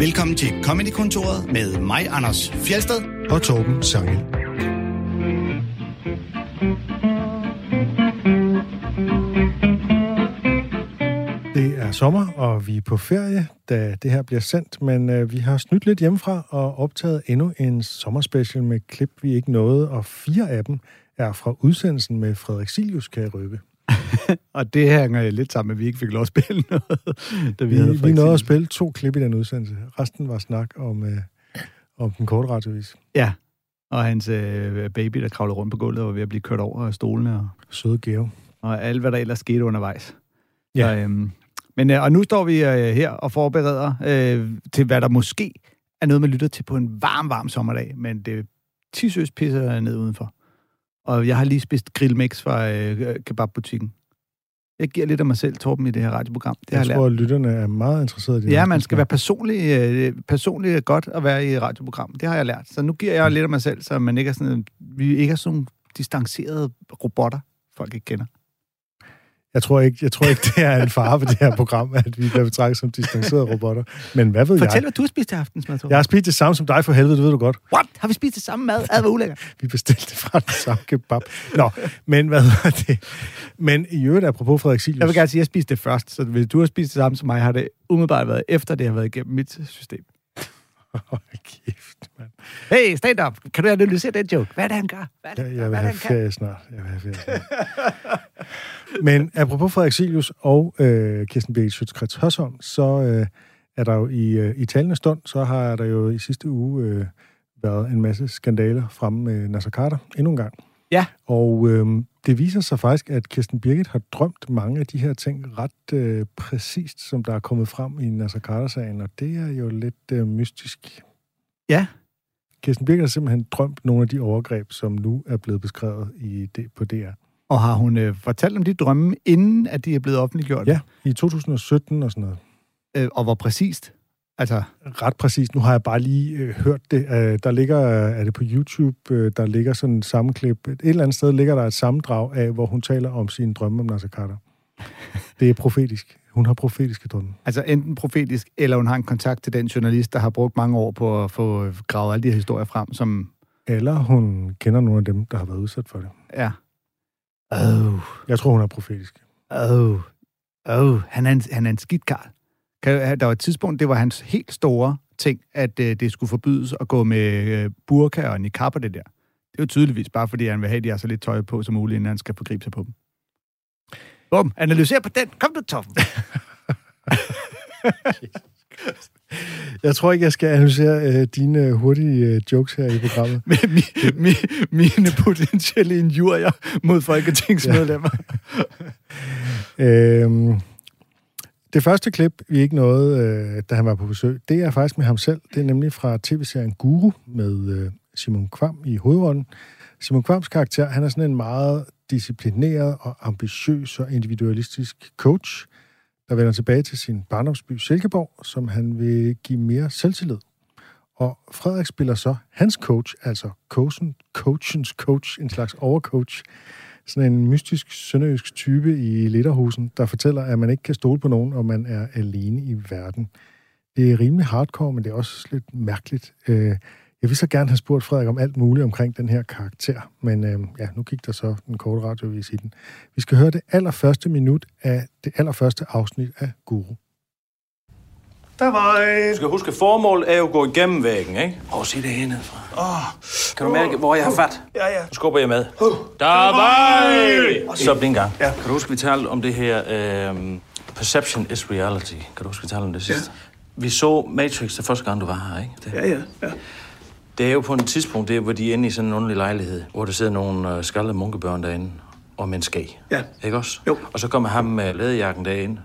Velkommen til Comedy-kontoret med mig, Anders Fjelsted og Torben Sangel. Det er sommer, og vi er på ferie, da det her bliver sendt, men øh, vi har snydt lidt hjemmefra og optaget endnu en sommerspecial med klip, vi ikke nåede, og fire af dem er fra udsendelsen med Frederik Silius, kan jeg røbe. og det hænger lidt sammen med, at vi ikke fik lov at spille noget. Da vi, vi, vi nåede at spille to klip i den udsendelse. Resten var snak om, øh, om den korte radiovis. Ja, og hans øh, baby, der kravlede rundt på gulvet, var ved at blive kørt over af stolene. Og, Søde gave. Og alt, hvad der ellers skete undervejs. Ja. Så, øhm, men, øh, og nu står vi øh, her og forbereder øh, til, hvad der måske er noget, man lytter til på en varm, varm sommerdag, men det tissøs pisser ned udenfor. Og jeg har lige spist grillmix fra øh, kebabbutikken. Jeg giver lidt af mig selv, Torben, i det her radioprogram. Det jeg, jeg tror, at lytterne er meget interesserede i det. Ja, man skal være personlig, øh, personlig godt at være i et radioprogram. Det har jeg lært. Så nu giver jeg lidt af mig selv, så man ikke er sådan, vi ikke er sådan distancerede robotter, folk ikke kender. Jeg tror ikke, jeg tror ikke det er en fare for det her program, at vi bliver betragtet som distancerede robotter. Men hvad ved Fortæl, jeg? Fortæl, hvad du har spist til aftensmad, Jeg har spist det samme som dig for helvede, det ved du godt. What? Har vi spist det samme mad? Ad, hvor ulækkert. vi bestilte fra den samme kebab. Nå, men hvad er det? Men i øvrigt, apropos Frederik Silius. Jeg vil gerne sige, at jeg spiste det først, så hvis du har spist det samme som mig, har det umiddelbart været efter det har været igennem mit system. Kæft, mand. Hey, stand up. Kan du analysere den joke? Hvad er det, han gør? Hvad er det, jeg, jeg vil have ferie snart. Jeg vil have ferie snart. Men apropos Frederik Silius og øh, Kirsten Birgit Schøtzgrads Hørsholm, så øh, er der jo i, øh, i talende stund, så har der jo i sidste uge øh, været en masse skandaler fremme med Nasser Carter endnu en gang. Ja. Og øh, det viser sig faktisk, at Kirsten Birgit har drømt mange af de her ting ret øh, præcist, som der er kommet frem i Nasser Carter-sagen, og det er jo lidt øh, mystisk. Ja. Kirsten Birgit har simpelthen drømt nogle af de overgreb, som nu er blevet beskrevet i det, på DR. Og har hun øh, fortalt om de drømme, inden at de er blevet offentliggjort? Ja, i 2017 og sådan noget. Øh, og hvor præcist? Altså... Ret præcist. Nu har jeg bare lige øh, hørt det. Øh, der ligger, er det på YouTube, øh, der ligger sådan en sammenklip. Et eller andet sted ligger der et sammendrag af, hvor hun taler om sine drømme om Nasser Carter. Det er profetisk. Hun har profetiske drømme. Altså enten profetisk, eller hun har en kontakt til den journalist, der har brugt mange år på at få gravet alle de her historier frem, som... Eller hun kender nogle af dem, der har været udsat for det. Ja. Oh. Jeg tror, hun er profetisk. Oh. Oh. Han er en, han er en skidt karl. Der var et tidspunkt, det var hans helt store ting, at øh, det skulle forbydes at gå med øh, burka og niqab og det der. Det er jo tydeligvis bare, fordi han vil have, at de har så lidt tøj på som muligt, inden han skal forgribe sig på dem. Bum, analyser på den. Kom du, Tom. Jeg tror ikke, jeg skal analysere øh, dine hurtige øh, jokes her i programmet. mi, mi, mine potentielle injurier mod folketingsmedlemmer. øhm, det første klip, vi ikke nåede, øh, da han var på besøg, det er faktisk med ham selv. Det er nemlig fra tv-serien Guru med øh, Simon Kvam i hovedrollen. Simon Kvams karakter, han er sådan en meget disciplineret og ambitiøs og individualistisk coach, der vender tilbage til sin barndomsby Silkeborg, som han vil give mere selvtillid. Og Frederik spiller så hans coach, altså coachen, coachens coach, en slags overcoach, sådan en mystisk sønderjysk type i Litterhusen, der fortæller, at man ikke kan stole på nogen, og man er alene i verden. Det er rimelig hardcore, men det er også lidt mærkeligt. Øh, jeg vil så gerne have spurgt Frederik om alt muligt omkring den her karakter, men øh, ja, nu gik der så den korte radiovis i den. Vi skal høre det allerførste minut af det allerførste afsnit af Guru. Der var... Øh... Du skal huske, formålet er jo at gå igennem væggen, ikke? Prøv at se det hernede fra. Oh. Kan du mærke, hvor jeg har fat? Ja, ja. Nu skubber jeg med. Der var... Så en gang. Ja. Kan du huske, vi talte om det her... Øh, perception is reality. Kan du huske, vi talte om det sidste? Ja. Vi så Matrix det første gang, du var her, ikke? Det. Ja, ja, ja. Det er jo på et tidspunkt, det, hvor de er inde i sådan en underlig lejlighed, hvor der sidder nogle uh, skaldede munkebørn derinde og med en skæg. Ja. Ikke også? Jo. Og så kommer ham med læderjakken derinde,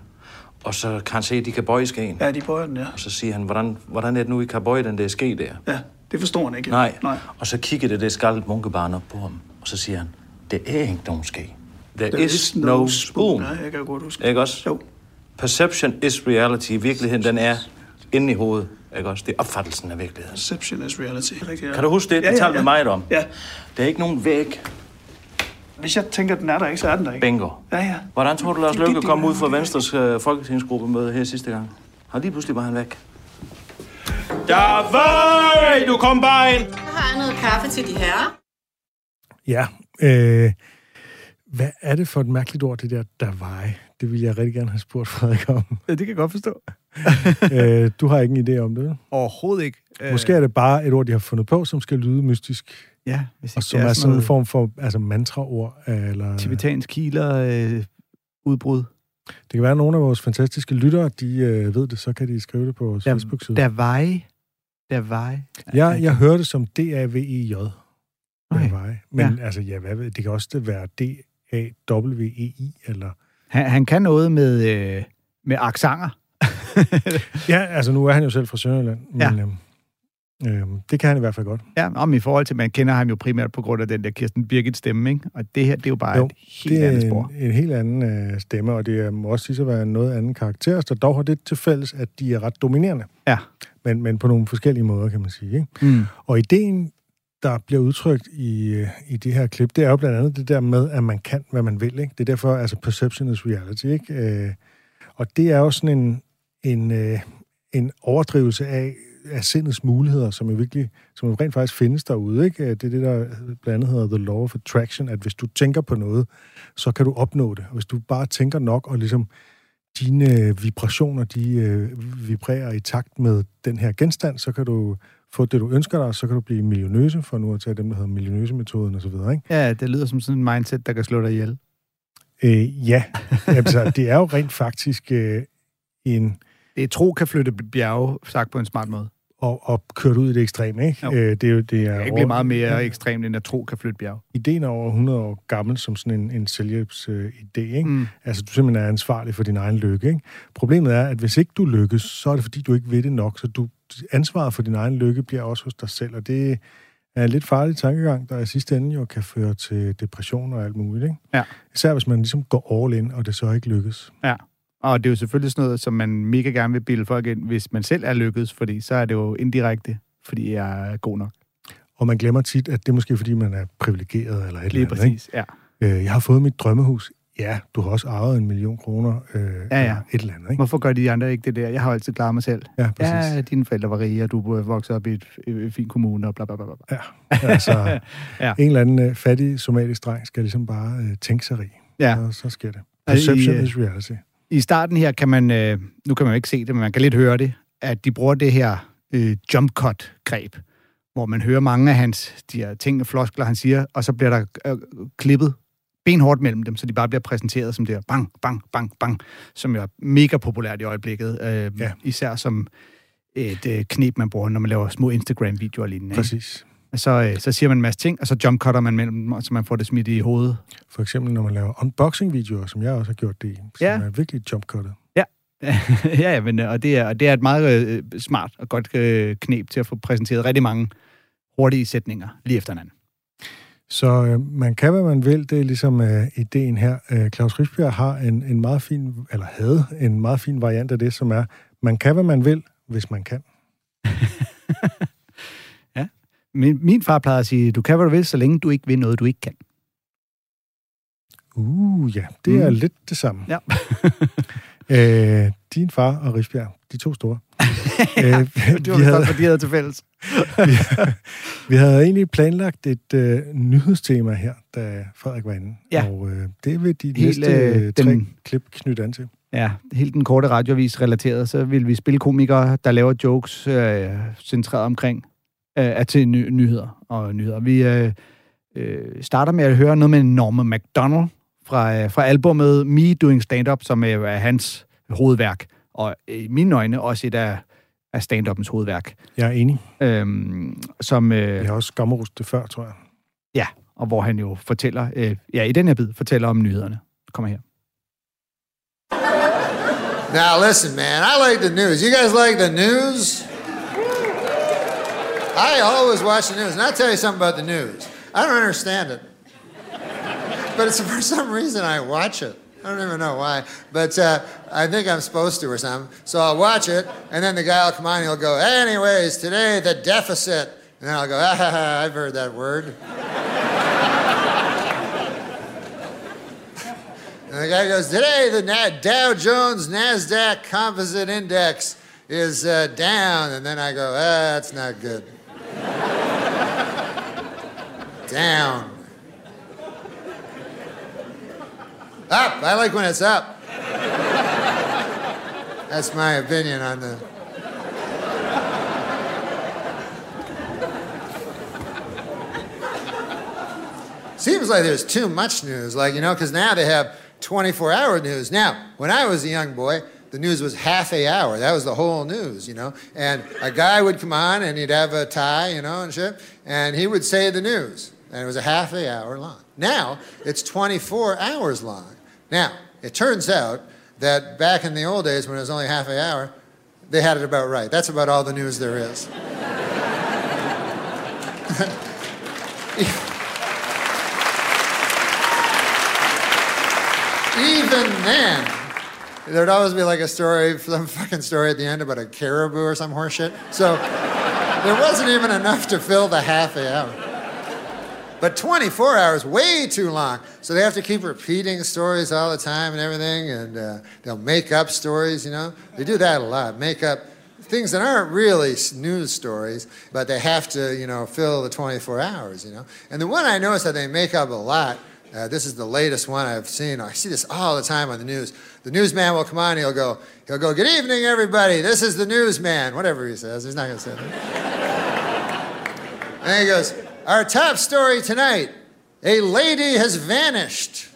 og så kan han se, at de kan bøje skæen. Ja, de bøjer den, ja. Og så siger han, hvordan, hvordan er det nu, I kan bøje den der ske der? Ja, det forstår han ikke. Nej. Nej. Og så kigger det det skaldet munkebarn op på ham, og så siger han, det er ikke nogen ske. There, There is, is no, no spoon. Nej, jeg kan godt huske. Ikke også? Jo. Perception is reality. Virkeligheden, den er inde i hovedet. Ikke også? Det er opfattelsen af virkeligheden. Perception is reality. Rigtig, ja. Kan du huske det? Ja, Det ja, talte ja. vi meget om. Ja. Der er ikke nogen væg. Hvis jeg tænker, at den er der ikke, så er den der ikke. Bingo. Ja, ja. Hvordan tror du, Lars Løkke kom ud fra Venstres uh, folketingsgruppemøde her sidste gang? Har lige pludselig var han væk. Davai! Du kom bare ind. Har jeg noget kaffe til de herrer. Ja, øh, hvad er det for et mærkeligt ord, det der Davai? Det vil jeg rigtig gerne have spurgt Frederik om. Ja, det kan jeg godt forstå. øh, du har ikke en idé om det, vel? Overhovedet ikke. Måske er det bare et ord, de har fundet på, som skal lyde mystisk. Ja, hvis Og som det er, er sådan en form for altså mantraord. Eller... tibetansk healer øh, udbrud. Det kan være, at nogle af vores fantastiske lyttere, de øh, ved det, så kan de skrive det på vores Der- Facebook-side. Der vej. Der vej. Jeg, jeg hører det som D-A-V-E-J. Okay. Davai. Men altså, ja, hvad ved, det kan også være D-A-W-E-I, eller... Han, han kan noget med, øh, med aksanger. Ja, altså nu er han jo selv fra Sønderjylland, men Ja. øhm, øhm, det kan han i hvert fald godt. Ja, om i forhold til, man kender ham jo primært på grund af den der Kirsten Birgit stemme, ikke? Og det her, det er jo bare Jo, et helt det andet spor. en, en helt anden øh, stemme, og det er, må også sige at være noget anden karakter, der dog har det til fælles, at de er ret dominerende. Ja. Men, men på nogle forskellige måder, kan man sige. Ikke? Mm. Og ideen, der bliver udtrykt i, øh, i det her klip, det er jo blandt andet det der med, at man kan, hvad man vil. Ikke? Det er derfor, altså perception is reality. Ikke? Øh, og det er jo sådan en, en, øh, en overdrivelse af, af sindets muligheder, som jo virkelig, som jo rent faktisk findes derude. Ikke? Øh, Det er det, der blandt andet hedder the law of attraction, at hvis du tænker på noget, så kan du opnå det. Og hvis du bare tænker nok, og ligesom dine vibrationer, de øh, vibrerer i takt med den her genstand, så kan du få det, du ønsker dig, så kan du blive millionøse, for nu at tage dem, der hedder millionøse-metoden osv. Ikke? Ja, det lyder som sådan en mindset, der kan slå dig ihjel. Øh, ja, altså, det er jo rent faktisk øh, en Det er tro kan flytte bjerge, sagt på en smart måde. Og, og kørt ud i det ekstreme, ikke? Jo. Øh, det er jo det Det er kan ikke blive meget mere ekstremt, end at tro kan flytte bjerge. Ideen er over 100 år gammel som sådan en, en selvhjælps øh, idé, ikke? Mm. Altså, du simpelthen er ansvarlig for din egen lykke, ikke? Problemet er, at hvis ikke du lykkes, så er det fordi, du ikke ved det nok, så du, ansvaret for din egen lykke bliver også hos dig selv, og det er en lidt farlig tankegang, der i sidste ende jo kan føre til depression og alt muligt, ikke? Ja. Især hvis man ligesom går all in, og det så ikke lykkes. Og det er jo selvfølgelig sådan noget, som man mega gerne vil bilde folk ind, hvis man selv er lykkedes, fordi så er det jo indirekte, fordi jeg er god nok. Og man glemmer tit, at det er måske fordi, man er privilegeret eller et Lige eller andet, ikke? præcis, ja. Øh, jeg har fået mit drømmehus. Ja, du har også arvet en million kroner. Øh, Ja, ja. Et eller andet, ikke? Hvorfor gør de andre ikke det der? Jeg har altid klaret mig selv. Ja, præcis. Ja, dine forældre var rige, og du er vokset op i et, et fint kommune, og bla bla bla. bla. Altså, Ja. ja. en eller anden øh, fattig somalisk dreng skal ligesom bare øh, tænke sig rig. Ja. Og så sker det. I, Perception øh, is reality. I starten her kan man, øh, nu kan man jo ikke se det, men man kan lidt høre det, at de bruger det her øh, jump cut greb, hvor man hører mange af hans de her ting og floskler, han siger, og så bliver der øh, klippet benhårdt mellem dem, så de bare bliver præsenteret som det her bang, bang, bang, bang, som jo er mega populært i øjeblikket, øh, Ja. især som et øh, knep, man bruger, når man laver små Instagram-videoer og lignende. ikke? Præcis. Og Så, øh, så siger man en masse ting, og så jump cutter man mellem dem, så man får det smidt i hovedet. For eksempel, når man laver unboxing-videoer, som jeg også har gjort det som Ja. er virkelig jump-cuttet. ja, ja, men øh, og det er, og det er et meget øh, smart og godt øh, knep til at få præsenteret rigtig mange hurtige sætninger lige efter hinanden. Så øh, man kan, hvad man vil. Det er ligesom øh, ideen her. Øh, Claus Rigsbjerg har en, en meget fin, eller havde en meget fin variant af det, som er, man kan, hvad man vil, hvis man kan. Min, min far plejede at sige, du kan, hvad du vil, så længe du ikke vil noget, du ikke kan. Uh, ja, det er Mm. lidt det samme. Ja. øh, din far og Rigsbjerg, de to store. øh, Det var vi havde... fordi de havde til fælles. vi, vi havde egentlig planlagt et øh, nyhedstema her, da Frederik var inde. Ja. Og øh, det vil de Helt, næste øh, tre den- klip knytte an til. Ja, helt den korte radiovis relateret, så vil vi spille komikere, der laver jokes øh, centreret omkring øh, at til ny- nyheder og nyheder. Vi øh, øh, starter med at høre noget med Norma MacDonald fra, øh, fra albumet Me Doing Stand-Up, som øh, er hans hovedværk, og i mine øjne også et af, af stand-uppens hovedværk, Jeg er enig. øhm, som, øh, Jeg har også skammerust det før, tror jeg. ja, og hvor han jo fortæller, øh, ja, i den her bid fortæller om nyhederne. Kommer her. Now listen, man, I like the news. You guys like the news? I always watch the news, and I'll tell you something about the news. I don't understand it. But it's for some reason I watch it. I don't even know why. But uh, I think I'm supposed to or something. So I'll watch it, and then the guy will come on and he'll go, anyways, today the deficit. And then I'll go, ah, I've heard that word. And the guy goes, Today the Dow Jones NASDAQ Composite Index is uh, down. And then I go, ah, that's not good. Down. Up. I like when it's up. That's my opinion on the. Seems like there's too much news, like, you know, because now they have 24 hour news. Now, when I was a young boy, the news was half a hour. That was the whole news, you know. And a guy would come on and he'd have a tie, you know, and shit, and he would say the news. And it was a half a hour long. Now, it's 24 hours long. Now, it turns out that back in the old days when it was only half an hour, they had it about right. That's about all the news there is. Even then, there'd always be like a story, some fucking story at the end about a caribou or some horseshit. So there wasn't even enough to fill the half an hour. But 24 hours, way too long. So they have to keep repeating stories all the time and everything, and uh, they'll make up stories, you know? They do that a lot, make up things that aren't really news stories, but they have to, you know, fill the 24 hours, you know? And the one I noticed that they make up a lot, uh, this is the latest one I've seen. I see this all the time on the news. The newsman will come on, he'll go, he'll go, good evening, everybody, this is the newsman, whatever he says, he's not gonna say that. and he goes, our top story tonight a lady has vanished.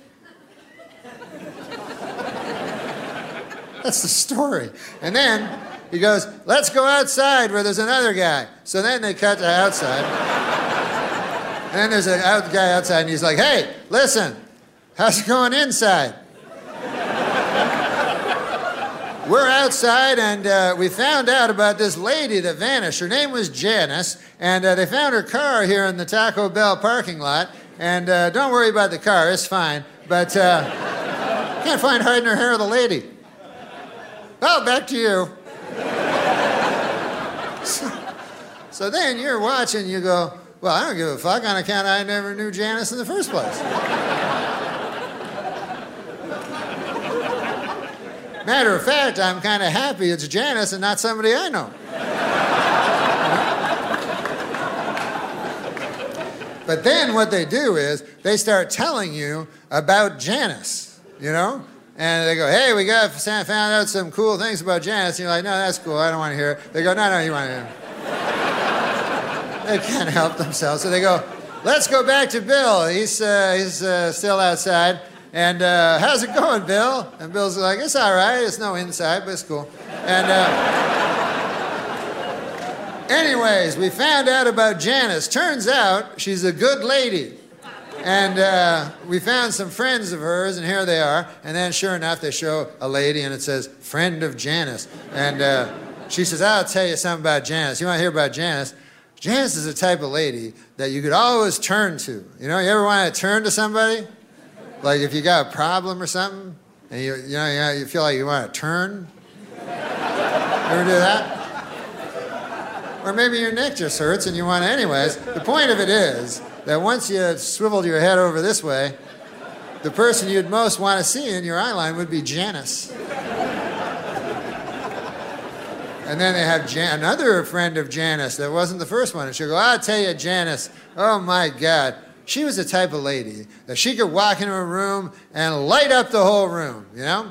That's the story. And then he goes, Let's go outside where there's another guy. So then they cut to outside. And then there's a guy outside, and he's like, Hey, listen, how's it going inside? We're outside and uh, we found out about this lady that vanished. Her name was Janice, and uh, they found her car here in the Taco Bell parking lot. And uh, don't worry about the car, it's fine. But uh, can't find hiding her hair of the lady. Well, back to you. so, so then you're watching, you go, well, I don't give a fuck on account I never knew Janice in the first place. Matter of fact, I'm kind of happy it's Janice and not somebody I know. but then what they do is they start telling you about Janice, you know? And they go, hey, we got found out some cool things about Janice. And you're like, no, that's cool. I don't want to hear it. They go, no, no, you want to hear it. They can't help themselves. So they go, let's go back to Bill. He's, uh, he's uh, still outside. And uh, how's it going, Bill? And Bill's like, it's all right. It's no inside, but it's cool. And uh, anyways, we found out about Janice. Turns out she's a good lady. And uh, we found some friends of hers, and here they are. And then, sure enough, they show a lady, and it says, friend of Janice. And uh, she says, I'll tell you something about Janice. You want to hear about Janice? Janice is the type of lady that you could always turn to. You know, you ever want to turn to somebody? Like if you got a problem or something, and you, you know, you feel like you want to turn. you ever do that? Or maybe your neck just hurts and you want to, anyways. The point of it is that once you swiveled your head over this way, the person you'd most want to see in your eye line would be Janice. And then they have Jan- another friend of Janice that wasn't the first one. And she'll go, I'll tell you, Janice, oh my God, she was the type of lady that she could walk into a room and light up the whole room, you know?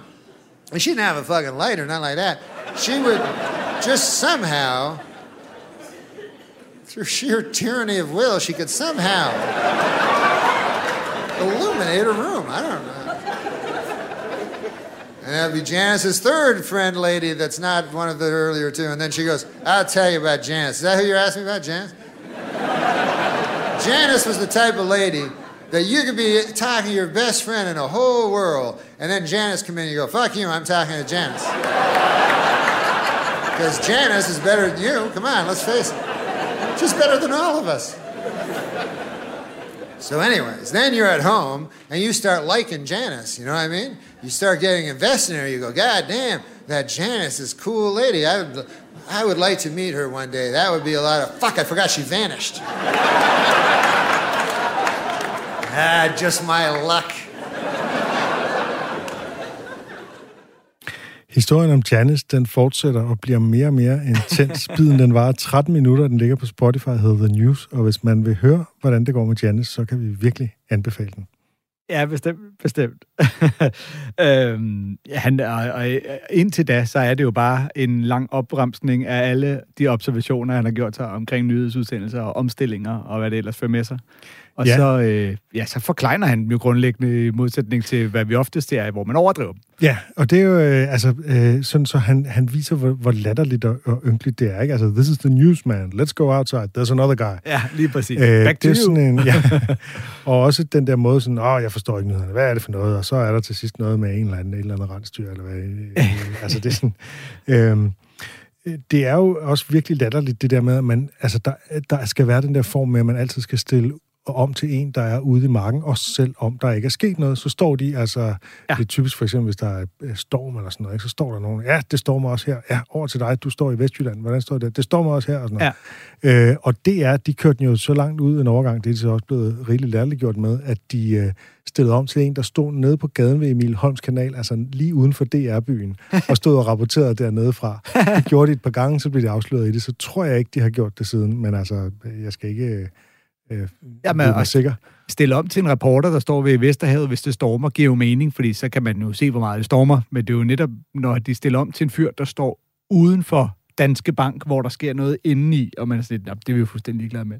And she didn't have a fucking lighter, not like that. She would just somehow, through sheer tyranny of will, she could somehow illuminate a room. I don't know. And that'd be Janice's third friend lady that's not one of the earlier two. And then she goes, I'll tell you about Janice. Is that who you're asking about, Janice? Janice was the type of lady that you could be talking to your best friend in the whole world, and then Janice come in and you go, fuck you, I'm talking to Janice. Because Janice is better than you. Come on, let's face it. She's better than all of us. So, anyways, then you're at home and you start liking Janice, you know what I mean? You start getting invested in her. You go, God damn, that Janice is cool lady. I would, I would like to meet her one day. That would be a lot of fuck. I forgot she vanished. ah, just my luck. Historien om Janice, den fortsætter og bliver mere og mere intens. Biden, den var 13 minutter, den ligger på Spotify, hedder The News, og hvis man vil høre, hvordan det går med Janice, så kan vi virkelig anbefale den. Ja, bestemt. bestemt. øhm, han, og, og indtil da, så er det jo bare en lang opremsning af alle de observationer, han har gjort sig omkring nyhedsudsendelser og omstillinger og hvad det ellers fører med sig. Og ja. så, øh, ja, så forkleiner han jo grundlæggende i modsætning til, hvad vi ofte ser, hvor man overdriver dem. Ja, og det er jo øh, altså, øh, sådan, så han, han viser, hvor, hvor latterligt og, og ynkeligt det er. Ikke? Altså, this is the news, man. Let's go outside. There's another guy. Ja, lige præcis. Øh, Back det er sådan en, ja. og også den der måde, sådan, åh, jeg forstår ikke nyhederne. Hvad er det for noget? Og så er der til sidst noget med en eller anden, en eller anden rensdyr, eller hvad. Øh, altså, det er sådan... Øh, det er jo også virkelig latterligt, det der med, at man, altså der, der skal være den der form med, at man altid skal stille om til en, der er ude i marken, også selv om der ikke er sket noget, så står de, altså, ja. det er typisk for eksempel, hvis der er øh, storm eller sådan noget, ikke? så står der nogen, ja, det stormer også her, ja, over til dig, du står i Vestjylland, hvordan står det? Det stormer også her, og sådan noget. Ja. Øh, og det er, de kørte den jo så langt ud en overgang, det er de så også blevet rigtig lærliggjort med, at de øh, stillede om til en, der stod nede på gaden ved Emil Holms kanal, altså lige uden for DR-byen, og stod og rapporterede dernede fra. Det gjorde de et par gange, så blev de afsløret i det, så tror jeg ikke, de har gjort det siden, men altså, jeg skal ikke øh, Jamen, er sikker. Stille om til en reporter, der står ved Vesterhavet, hvis det stormer, giver jo mening, fordi så kan man jo se, hvor meget det stormer. Men det er jo netop, når de stiller om til en fyr, der står uden for Danske Bank, hvor der sker noget indeni, og man er sådan lidt, det er vi jo fuldstændig ligeglade med.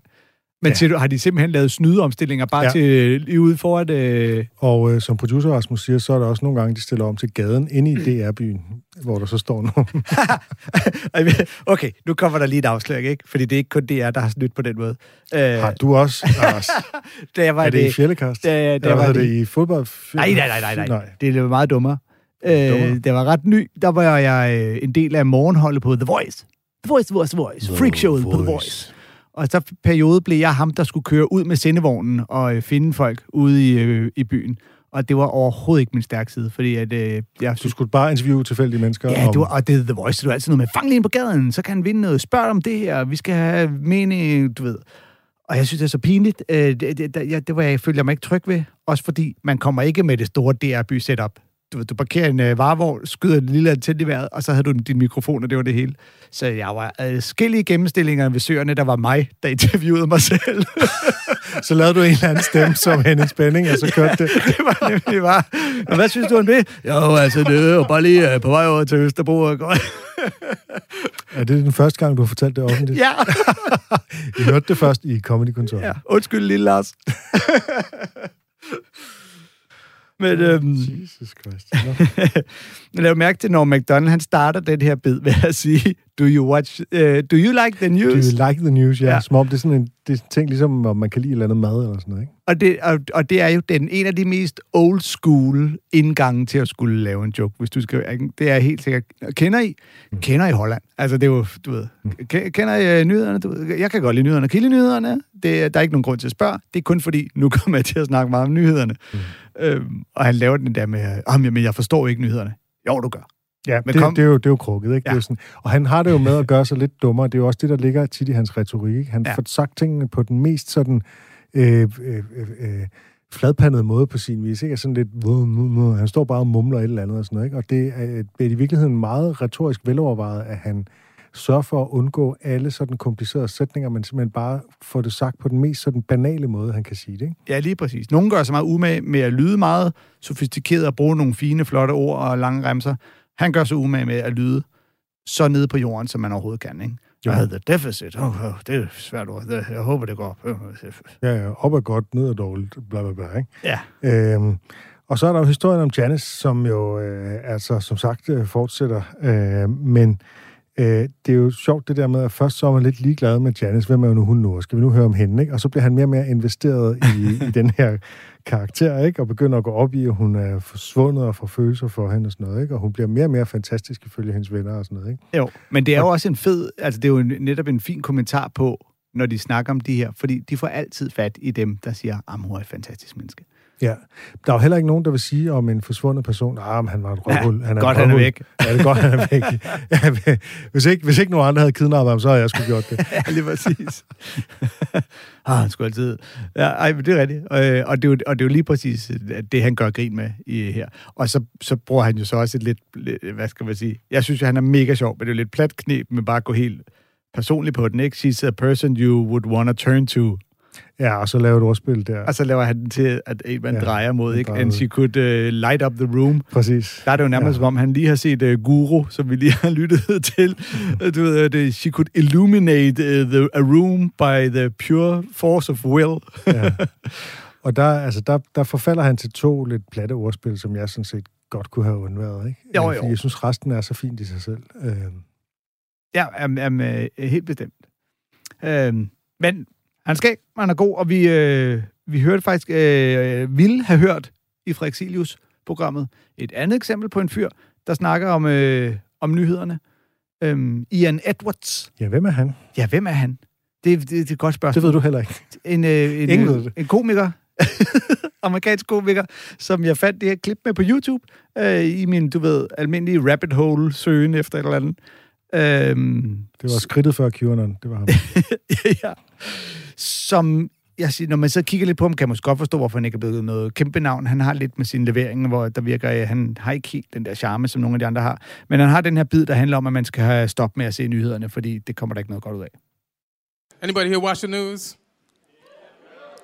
Men ja. du, har de simpelthen lavet snydeomstillinger bare ja. til lige ude for at... Øh... Og øh, som producer Rasmus siger, så er der også nogle gange, de stiller om til gaden inde i DR-byen, hvor der så står nogen. okay, nu kommer der lige et afslag, ikke? Fordi det er ikke kun DR, der har snydt på den måde. Øh... Har du også, Lars? der var er det, det i fjellekast? Der, der var, var det, i fodbold? Nej, nej, nej, nej, nej. nej. Det er meget dummere. Øh, det var ret ny. Der var jeg øh, en del af morgenholdet på The Voice. The Voice, The Voice, The Voice. Freak showet på The Voice. Og så periode blev jeg ham, der skulle køre ud med sendevognen og øh, finde folk ude i, øh, i byen. Og det var overhovedet ikke min stærke side, fordi at... Øh, jeg, du skulle bare interviewe tilfældige mennesker? Ja, om... du, og det er The Voice, du er altid noget med, fang lige på gaden, så kan han vinde noget, spørg om det her, vi skal have mening, du ved. Og jeg synes, det er så pinligt. Øh, det, det, det, det var jeg følger mig ikke tryg ved. Også fordi man kommer ikke med det store DR-by-setup du, du parkerer en uh, varevogn, skyder en lille antenne i vejret, og så havde du din mikrofon, og det var det hele. Så jeg var adskillige gennemstillinger ved søerne, der var mig, der interviewede mig selv. så lavede du en eller anden stemme som Henning Spænding, og så kørte det. det var nemlig bare. Og hvad synes du om det? Jo, altså, det var bare lige uh, på vej over til Østerbro. Og går. er det den første gang, du har fortalt det offentligt? Ja. I hørte det først i Comedy Kontoret. Ja, undskyld, lille Lars. Men, øhm, Jesus Christ. lav mærke til, når McDonald han starter den her bid ved at sige, do you watch, uh, do you like the news? Do you like the news, ja. ja. Som om det er sådan en det er ting, ligesom om man kan lide et eller andet mad eller sådan noget, ikke? Og det, og, og det er jo den, en af de mest old school indgange til at skulle lave en joke, hvis du skal... Det er helt sikkert... Kender I? Mm. Kender I Holland? Altså, det er jo, du ved... Mm. Kender I uh, nyhederne? Du ved, jeg kan godt lide nyhederne. Kan I lide nyhederne? Det, der er ikke nogen grund til at spørge. Det er kun fordi, nu kommer jeg til at snakke meget om nyhederne. Mm. Øhm, og han laver den der med, men jeg forstår ikke nyhederne. Jo, du gør. Ja, men det, kom... det, er jo, det er jo krukket, ikke? Ja. Det er sådan, og han har det jo med at gøre sig lidt dummere. Det er jo også det, der ligger tit i hans retorik. Han ja. får sagt tingene på den mest sådan... Øh, øh, øh, fladpandet måde på sin vis, ikke? Sådan lidt, han står bare og mumler et eller andet og sådan noget, ikke? Og det er, det er i virkeligheden meget retorisk velovervejet, at han sørger for at undgå alle sådan komplicerede sætninger, men simpelthen bare får det sagt på den mest sådan banale måde, han kan sige det, ikke? Ja, lige præcis. Nogle gør sig meget umage med at lyde meget sofistikeret og bruge nogle fine, flotte ord og lange remser. Han gør sig umage med at lyde så nede på jorden, som man overhovedet kan, ikke? Jeg havde the deficit. Oh, oh, det er svært ord. Jeg håber, det går. Ja, ja. Op er godt, ned er dårligt. Bla, bla, bla, ikke? Ja. Øhm, og så er der jo historien om Janice, som jo, øh, altså, som sagt, øh, fortsætter. Øh, men øh, det er jo sjovt det der med, at først så er man lidt ligeglad med Janice. Hvem er jo nu hun nu? Skal vi nu høre om hende? Ikke? Og så bliver han mere og mere investeret i, i den her karakter, ikke? Og begynder at gå op i, at hun er forsvundet og får følelser for hende og sådan noget, ikke? Og hun bliver mere og mere fantastisk ifølge hendes venner og sådan noget, ikke? Jo, men det er jo også en fed, altså det er jo netop en fin kommentar på, når de snakker om de her, fordi de får altid fat i dem, der siger, at hun er et fantastisk menneske. Ja. Der er jo heller ikke nogen, der vil sige om en forsvundet person, ah, men han var et røvhul. Ja, han er godt, han er røvhul." væk. Ja, det er godt, han er væk. Ja, hvis, ikke, hvis ikke nogen andre havde kidnappet ham, så havde jeg sgu gjort det. ja, lige præcis. ah, han skulle altid... Ja, ej, men det er rigtigt. Øh, og, det er jo, og det er jo lige præcis øh, det, han gør grin med i her. Og så, så bruger han jo så også et lidt, lidt... Hvad skal man sige? Jeg synes jo, han er mega sjov, men det er jo lidt plat knep med bare at gå helt personligt på den, ikke? She's a person you would want to turn to. Ja, og så laver du ordspil der. Og så laver han den til, at en man Ja, drejer mod, ikke? And she could uh, light up the room. Præcis. Der er det jo nærmest, Ja. som om han lige har set uh, Guru, som vi lige har lyttet til. Uh, du ved, uh, she could illuminate uh, the, a room by the pure force of will. Ja. Og der, altså, der, der forfalder han til to lidt platte ordspil, som jeg sådan set godt kunne have undværet. Ikke? Jo, Øh, jo. Fordi jeg synes, resten er så fint i sig selv. Øh, Ja, um, uh, helt bestemt. Uh, men han skal ikke, han er god, og vi, uh, vi hørte faktisk, uh, ville have hørt i Frexilius programmet et andet eksempel på en fyr, der snakker om, uh, om nyhederne. Um, Ian Edwards. ja, hvem er han? Ja, hvem er han? Det, det, det er et godt spørgsmål. Det ved du heller ikke. en, øh, en, Ingen øh, en komiker, amerikansk komiker, som jeg fandt det her klip med på YouTube, øh, i min, du ved, almindelige rabbit hole søgen efter et eller andet. Øhm, Det var skridtet før QAnon. Det var ham. ja. Som, jeg siger, når man så kigger lidt på ham, kan man måske godt forstå, hvorfor han ikke er blevet noget kæmpe navn. Han har lidt med sine leveringer, hvor der virker, at han har ikke helt den der charme, som nogle af de andre har. Men han har den her bid, der handler om, at man skal have stop med at se nyhederne, fordi det kommer der ikke noget godt ud af. Anybody here watch the news?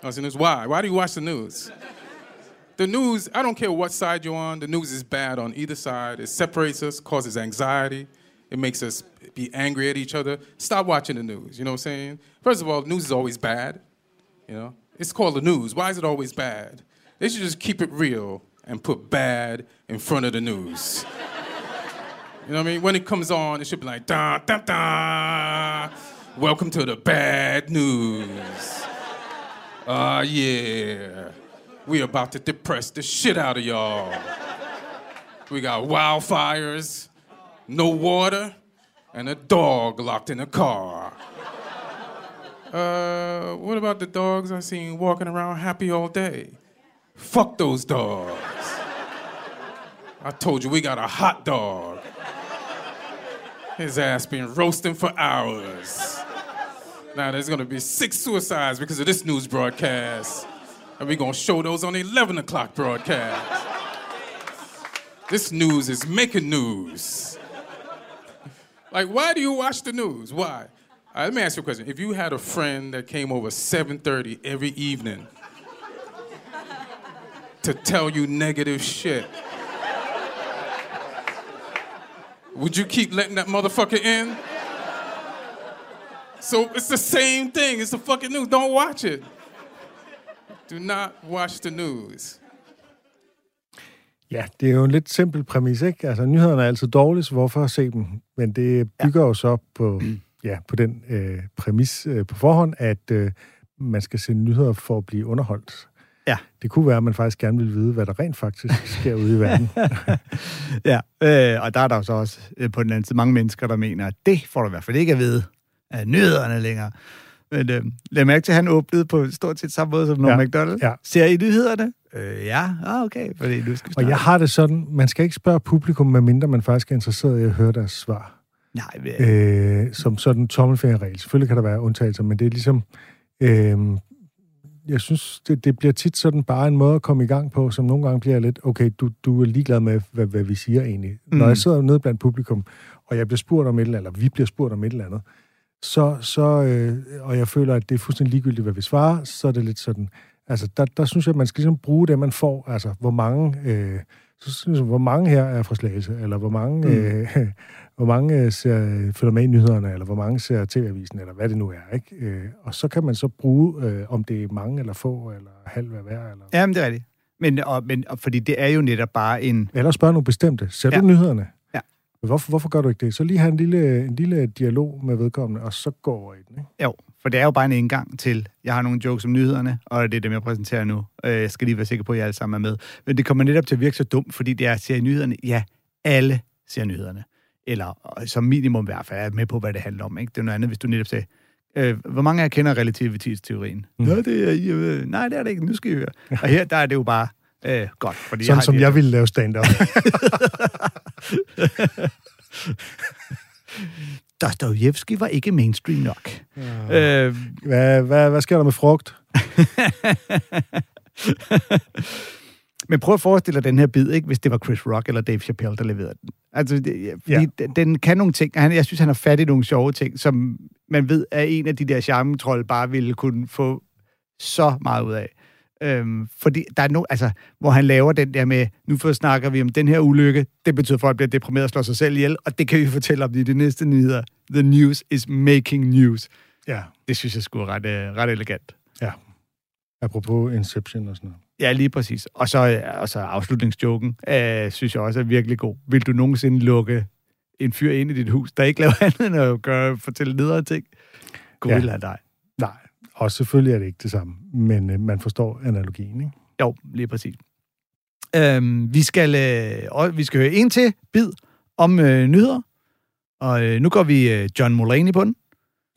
Watch the news. Why? Why do you watch the news? The news, I don't care what side you're on, the news is bad on either side. It separates us, causes anxiety, it makes us be angry at each other. Stop watching the news, you know what I'm saying? First of all, news is always bad, you know? It's called the news. Why is it always bad? They should just keep it real and put bad in front of the news. You know what I mean? When it comes on, it should be like, da, da, da. Welcome to the bad news. Ah, yeah. We about to depress the shit out of y'all. We got wildfires, no water, and a dog locked in a car. Uh, what about the dogs I seen walking around happy all day? Fuck those dogs. I told you we got a hot dog. His ass been roasting for hours. Now there's gonna be six suicides because of this news broadcast. And we're gonna show those on the 11 o'clock broadcast. This news is making news. Like, why do you watch the news? Why? Right, let me ask you a question. If you had a friend that came over 7:30 every evening to tell you negative shit, would you keep letting that motherfucker in? So it's the same thing. It's the fucking news. Don't watch it. Do not watch the news. Ja, det er jo en lidt simpel præmis, ikke? Altså, nyhederne er altid dårlige, så hvorfor se dem? Men det bygger ja. jo så på, ja, på den øh, præmis øh, på forhånd, at øh, man skal se nyheder for at blive underholdt. Ja. Det kunne være, at man faktisk gerne vil vide, hvad der rent faktisk sker ude i verden. Ja, øh, og der er der jo så også øh, på den anden side mange mennesker, der mener, at det får du i hvert fald ikke at vide af nyhederne længere. Men øh, lad mærke til, at han åbnede på stort set samme måde som Norm Ja, MacDonald. ja. Ser I nyhederne? Øh, ja, ah, okay, fordi nu skal Og jeg har det sådan, man skal ikke spørge publikum, medmindre man faktisk er interesseret i at høre deres svar. Nej, men, øh, som sådan tommelfingerregel. Selvfølgelig kan der være undtagelser, men det er ligesom... Øh, jeg synes, det, det bliver tit sådan bare en måde at komme i gang på, som nogle gange bliver lidt, okay, du, du er ligeglad med, hvad, hvad vi siger egentlig. Mm. Når jeg sidder nede blandt publikum, og jeg bliver spurgt om et eller andet, eller vi bliver spurgt om et eller andet, så, så øh, og jeg føler, at det er fuldstændig ligegyldigt, hvad vi svarer, så er det lidt sådan, altså der, der synes jeg, at man skal ligesom bruge det, man får, altså hvor mange, øh, så synes jeg, hvor mange her er fra Slagelse, eller hvor mange, mm. øh, hvor mange øh, ser, følger med i nyhederne, eller hvor mange ser TV-avisen, eller hvad det nu er, ikke? Øh, og så kan man så bruge, øh, om det er mange eller få, eller halv hvad hver, eller... Jamen, det er rigtigt. Men, og, men, og, fordi det er jo netop bare en... Eller spørge nogle bestemte. Ser Ja. du nyhederne? Men Hvorfor, hvorfor gør du ikke det? Så lige have en lille, en lille dialog med vedkommende, og så gå over i den, ikke? Jo, for det er jo bare en indgang til, jeg har nogle jokes om nyhederne, og det er dem, jeg præsenterer nu. Øh, Jeg skal lige være sikker på, at I alle sammen er med. Men det kommer netop til at virke så dumt, fordi det er, ser I nyhederne? Ja, alle ser nyhederne. Eller øh, som minimum i hvert fald er med på, hvad det handler om. Ikke? Det er noget andet, hvis du netop sagde, Øh, hvor mange af jer kender relativitetsteorien? Mm. Nå, det er, øh, nej, det er det ikke. Nu skal I høre. Og her, der er det jo bare øh, godt. Fordi Sådan har som jeg ville lave stand-up. Dostojevski var ikke mainstream nok. Ja. Øh, hvad, hvad, hvad sker der med frugt? men prøv at forestille dig den her bid, ikke, hvis det var Chris Rock eller Dave Chappelle, der leverede den. Altså, det, Ja. den kan nogle ting. Han, jeg synes, han har fat i nogle sjove ting, som man ved, at en af de der charmetrol bare ville kunne få så meget ud af. Øhm, fordi der er no, altså, hvor han laver den der med, nu for snakker vi om den her ulykke, det betyder, at folk bliver deprimeret og slår sig selv ihjel, og det kan vi fortælle om i de næste nyheder. The news is making news. Ja, Det synes jeg skulle er ret, øh, ret elegant. ja. Apropos Inception og sådan noget. Ja, lige præcis. Og så, øh, og så afslutningsjoken, øh, synes jeg også er virkelig god. Vil du nogensinde lukke en fyr ind i dit hus, der ikke laver andet end at gøre, fortælle nedere ting? Gud Ja. dig. Og selvfølgelig er det ikke det samme, men øh, man forstår analogien, ikke? Jo, lige præcis. Øhm, vi, skal, øh, og vi skal høre en til bid om øh, nyheder. Og øh, nu går vi øh, John Mulaney på den.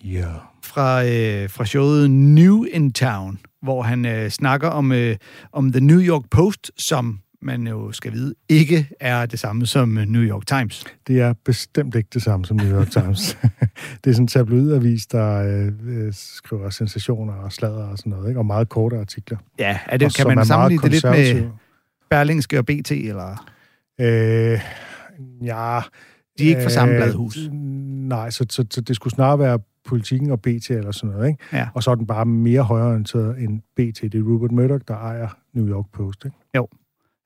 Ja. fra, øh, fra showet New in Town, hvor han øh, snakker om, øh, om The New York Post, som man jo skal vide, ikke er det samme som øh, New York Times. Det er bestemt ikke det samme som New York Times. det er sådan en tabloidavis, der øh, øh, skriver sensationer og sladder og sådan noget, ikke? og meget korte artikler. Ja, er Og det, kan som man sammenligne det lidt med. Berlingske og BT, eller? Øh, ja... De er ikke fra samme bladhus. Nej, så, så, så det skulle snarere være politikken og BT eller sådan noget, ikke? Ja. Og så er den bare mere højreorienteret end BT. Det er Rupert Murdoch, der ejer New York Post, ikke?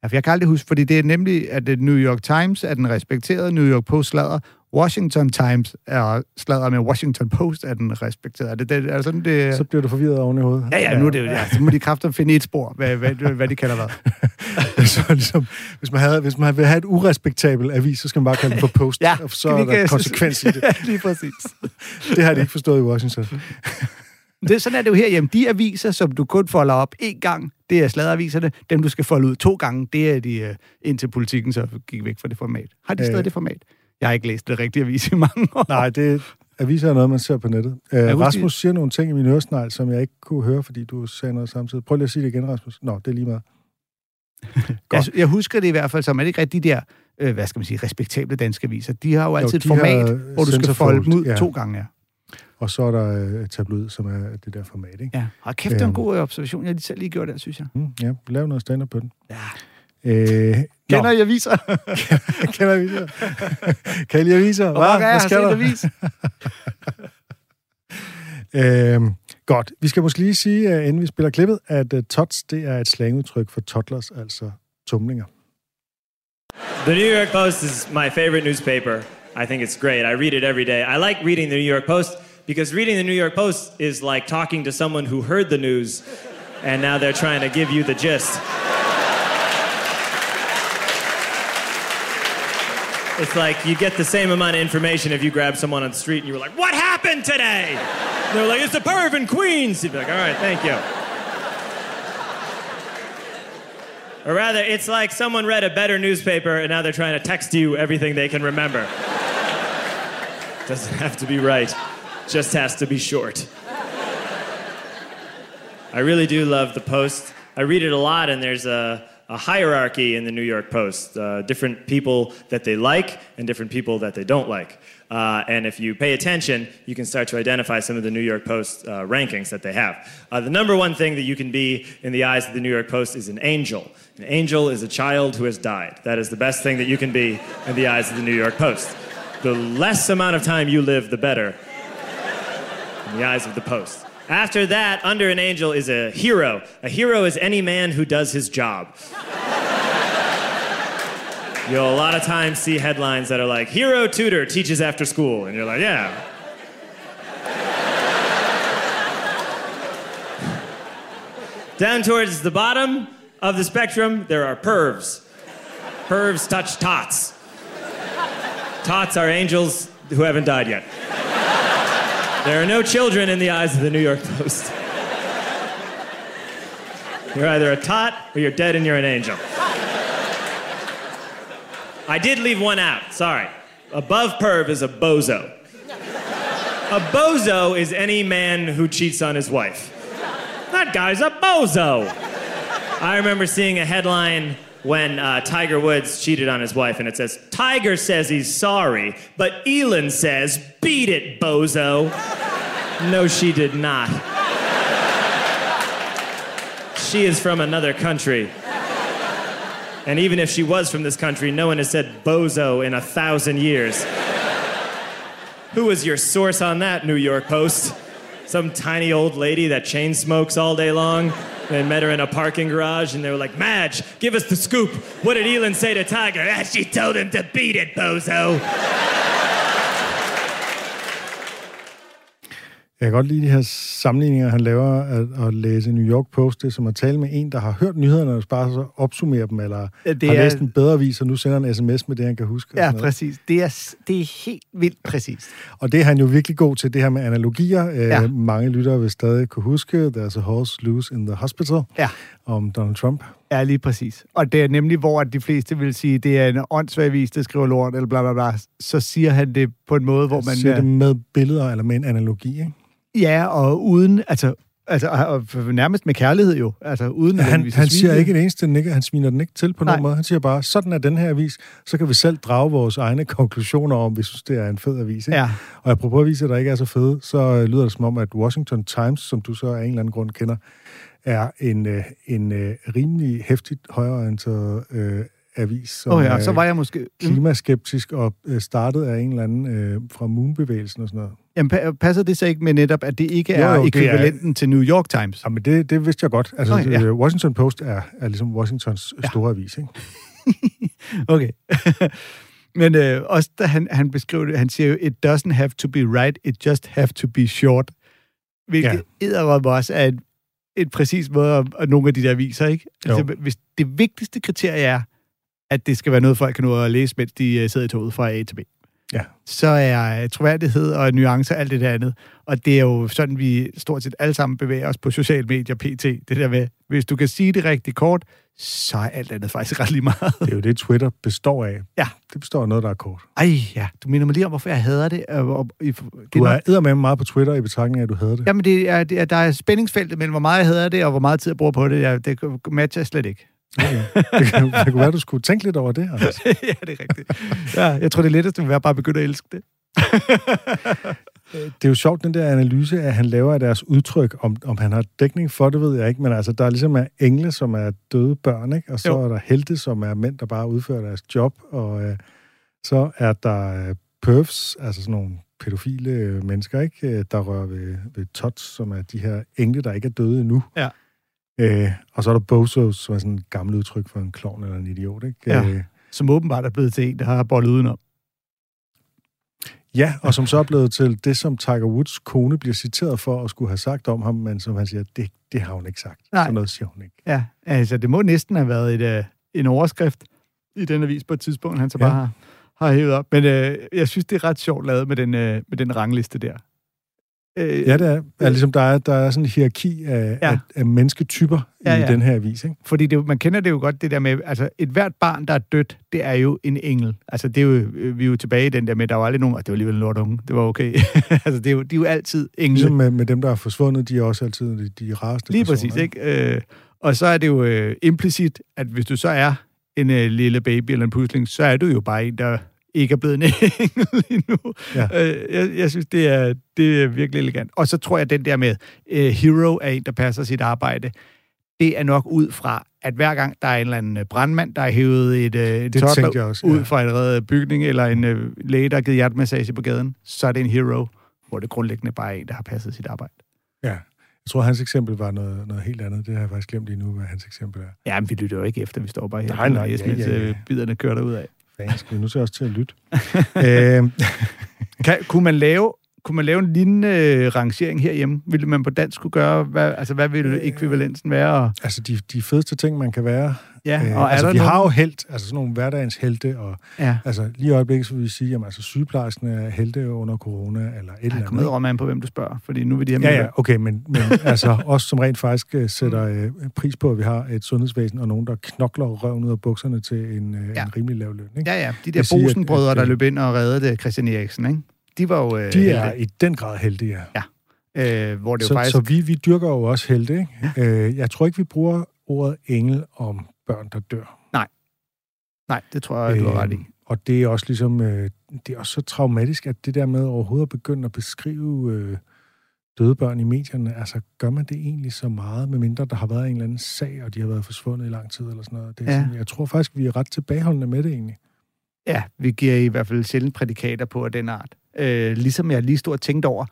Ja, for jeg kan aldrig huske, fordi det er nemlig, at det New York Times er den respekterede, New York Post slader, Washington Times er slader med Washington Post er den respekterede. Er det, det, er det sådan, det... Så bliver du forvirret oven i hovedet. ja, ja, nu er det jo, ja, så må de kræfter finde et spor, hvad, hvad, hvad de kalder hvad. så ligesom, hvis man, havde, hvis man vil have et urespektabelt avis, så skal man bare kalde den for post, Ja, og så er der konsekvens i det. Lige præcis. Det har de ikke forstået i Washington. Det, sådan er det jo herhjemme. De aviser, som du kun folder op én gang, det er sladeraviserne. Dem, du skal folde ud to gange, det er de uh, indtil politikken så gik væk fra det format. Har de stadig Øh. det format? Jeg har ikke læst det rigtige avis i mange år. Nej, det aviser er noget, man ser på nettet. Uh, husk, Rasmus siger nogle ting i min øresnegl, som jeg ikke kunne høre, fordi du sagde noget samtidig. Prøv lige at sige det igen, Rasmus. Nå, det er lige meget. Jeg, jeg husker det i hvert fald som, er det ikke rigtigt de der, øh, hvad skal man sige, respektable danske aviser? De har jo altid et de format, hvor du skal folde dem ud ja. to gange. Ja. Og så er der uh, tabloid, som er det der format, ikke? ja. Og kæft, det er en Øhm. god øh, observation. Jeg har lige selv lige gjort det, synes jeg. Mm, ja, lav noget stand på den. Ja. Øh, Kender I aviser? Kender I aviser? kan aviser? Og hvor jeg Hvad have skal set der? avis? Øhm, godt. Vi skal måske lige sige, uh, inden vi spiller klippet, at uh, tots, det er et slangudtryk for toddlers, altså tumlinger. The New York Post is my favorite newspaper. I think it's great. I read it every day. I like reading the New York Post because reading the New York Post is like talking to someone who heard the news and now they're trying to give you the gist. It's like you get the same amount of information if you grab someone on the street and you were like, What happened today? They're like, It's a perv in Queens. You'd be like, All right, thank you. Or rather, it's like someone read a better newspaper and now they're trying to text you everything they can remember. Doesn't have to be right, just has to be short. I really do love the Post. I read it a lot, and there's a, a hierarchy in the New York Post uh, different people that they like and different people that they don't like. Uh, and if you pay attention, you can start to identify some of the New York Post uh, rankings that they have. Uh, the number one thing that you can be in the eyes of the New York Post is an angel. An angel is a child who has died. That is the best thing that you can be in the eyes of the New York Post. The less amount of time you live, the better in the eyes of the Post. After that, under an angel is a hero. A hero is any man who does his job. You'll a lot of times see headlines that are like, Hero tutor teaches after school. And you're like, yeah. Down towards the bottom of the spectrum, there are pervs. Pervs touch tots. Tots are angels who haven't died yet. There are no children in the eyes of the New York Post. You're either a tot or you're dead and you're an angel. I did leave one out, sorry. Above perv is a bozo. A bozo is any man who cheats on his wife. That guy's a bozo. I remember seeing a headline when uh, Tiger Woods cheated on his wife, and it says, Tiger says he's sorry, but Elin says, beat it, bozo. No, she did not. She is from another country. And even if she was from this country, no one has said bozo in a thousand years. Who was your source on that, New York Post? Some tiny old lady that chain smokes all day long? They met her in a parking garage and they were like, Madge, give us the scoop. What did Elin say to Tiger? Ah, she told him to beat it, bozo. Jeg kan godt lide de her sammenligninger, han laver, at, at læse New York Post, det som at tale med en, der har hørt nyhederne, og bare så opsummere dem, eller Ja, det har er- læst en bedre vis, og nu sender en sms med det, han kan huske. Ja, præcis. Det er, det er helt vildt præcist. Og det er han jo virkelig god til, det her med analogier. Ja. Ja. Mange lyttere vil stadig kunne huske, There's a horse loose in the hospital, Ja. om Donald Trump. Ja, lige præcis. Og det er nemlig, hvor at de fleste vil sige, det er en åndssvag vis, der skriver lort, eller bla bla bla. Så siger han det på en måde, hvor man... Man siger det med billeder, eller med en analogi, ikke? Ja, og uden... Altså, altså og nærmest med kærlighed jo. Altså, uden Han, nødvendigvis at han siger ikke det eneste, den ikke, han sviner den ikke til på Nej. nogen måde. Han siger bare, sådan er den her avis, så kan vi selv drage vores egne konklusioner om, vi synes, det er en fed avis. Ikke? Ja. Og apropos aviser, der ikke er så fede, så øh, lyder det som om, at Washington Times, som du så af en eller anden grund kender, er en, øh, en øh, rimelig hæftigt højreorienteret øh, avis, som oh ja, så var jeg måske... Klimaskeptisk og øh, startet af en eller anden øh, fra Moonbevægelsen og sådan noget. Jamen, pa- passer det så ikke med netop, at det ikke Jo, er jo, er- ekvivalenten til New York Times? Jamen, det, det vidste jeg godt. Altså, Okay, ja. ja. Washington Post er, er ligesom Washingtons ja. store avis, ikke? Okay. Men øh, også da han, han beskriver det, han siger jo, it doesn't have to be right, it just have to be short. Hvilket ja. også er et, et præcis måde at, at nogle af de der viser, ikke? Altså, Jo. hvis det vigtigste kriterie er, at det skal være noget, folk kan nå at læse, mens de øh, sidder i toget fra A til B. Ja. Så er øh, troværdighed og nuancer alt det der andet. Og det er jo sådan, vi stort set alle sammen bevæger os på sociale medier, pt. Det der med, hvis du kan sige det rigtig kort, så er alt andet faktisk ret lige meget. Det er jo det, Twitter består af. Ja. Det består af noget, der er kort. Ej, ja. Du minder mig lige om, hvorfor jeg hader det. Og, og, i, det Du er eddermame meget på Twitter i betragtning af, at du havde det. Jamen, det er, det er, der er spændingsfeltet mellem, hvor meget jeg hader det, og hvor meget tid jeg bruger på det. Ja, det matcher slet ikke. Det, kan, det kunne være, du skulle tænke lidt over det, Anders. ja, det er rigtigt. Ja, jeg tror, det letteste vil være bare at begynde at elske det. Det er jo sjovt, den der analyse, at han laver af deres udtryk. Om, om han har dækning for det, ved jeg ikke. Men altså, der er ligesom er engle, som er døde børn, ikke? Og så Jo. er der helte, som er mænd, der bare udfører deres job. Og øh, så er der øh, pervs, altså sådan nogle pædofile mennesker, ikke? Øh, Der rører ved, ved tots, som er de her engle, der ikke er døde endnu. Ja. Øh, og så er der bozos, som er sådan et gammelt udtryk for en klovn eller en idiot, ikke? Ja. Øh, Som åbenbart er blevet til en, der har bollet udenom. Ja, og som så er blevet til det, som Tiger Woods kone bliver citeret for at skulle have sagt om ham, men som han siger, det, det har hun ikke sagt. Nej. Sådan noget siger hun ikke. Ja, altså det må næsten have været et, uh, en overskrift i den avis på et tidspunkt, han så Ja. bare har, har hævet op. Men uh, jeg synes, det er ret sjovt lavet med den, uh, med den rangliste der. Uh, Ja, det er, er ligesom, der er, der er sådan en hierarki af, Ja. ja. af, af mennesketyper Ja, i ja. den her avis, ikke? Fordi det, man kender det jo godt, det der med, altså et hvert barn, der er dødt, det er jo en engel. Altså det er jo, øh, vi er jo tilbage i den der med, der var aldrig nogen, og det var alligevel en lort unge, det var okay. altså det er jo, de er jo altid engle. Ligesom med, med dem, der er forsvundet, de er også altid de, de rareste Lige personer, præcis, ikke? Øh, og så er det jo øh, implicit, at hvis du så er en øh, lille baby eller en pusling, så er du jo bare en, der ikke er blevet en engel endnu. Ja. Øh, jeg, jeg synes, det er, det er virkelig elegant. Og så tror jeg, at den der med øh, hero er en, der passer sit arbejde, det er nok ud fra, at hver gang der er en eller anden øh, brandmand, der har hævet et, øh, et også, ja. ud fra en reddet bygning, eller en øh, læge, der har givet hjertemassage på gaden, så er det en hero, hvor det grundlæggende bare er en, der har passet sit arbejde. Ja. Jeg tror, hans eksempel var noget, noget helt andet. Det har jeg faktisk glemt lige nu, hvad hans eksempel er. Ja, men vi lytter jo ikke efter, vi står bare her. Nej, nej, ja, ja, ja. øh, biderne kører derud af. Fanden, skal nu til også til at lytte? øh, Kan, kunne, man lave, kunne man lave en lignende øh, rangering herhjemme? Ville man på dansk kunne gøre, hvad, altså hvad ville ekvivalensen være? Altså, de, de fedeste ting, man kan være. Ja, Øh, og altså, vi nogen? har jo held, altså sådan nogle hverdagens helte, og Ja, altså lige i øjeblikket, så vil vi sige, at altså, sygeplejersken er helte under corona, eller et eller andet. kommer med an på, hvem du spørger, fordi nu vil de have Ja, ja, okay, men, men altså os, som rent faktisk øh, sætter øh, pris på, at vi har et sundhedsvæsen, og nogen, der knokler røven ud af bukserne til en, øh, Ja. ja. en rimelig lav løn. Ikke? ja, ja, de der bosenbrødre, der øh, løb ind og reddede Christian Eriksen, ikke? de var jo... Øh, De er i den grad heldige, ja. ja. Øh, hvor det jo Så, faktisk... så vi, vi dyrker jo også helte, ikke? Ja. Øh, jeg tror ikke, vi bruger ordet engel om børn, der dør. Nej, det tror jeg, du har ret i. Øhm, Og det er også ligesom, øh, det er også så traumatisk, at det der med overhovedet at begynde at beskrive øh, døde børn i medierne, altså gør man det egentlig så meget, medmindre der har været en eller anden sag, og de har været forsvundet i lang tid eller sådan noget. Det er Ja. sådan, jeg tror faktisk, vi er ret tilbageholdende med det egentlig. Ja, vi giver i hvert fald sjældent prædikater på af den art. Øh, ligesom jeg lige stod og tænkte over,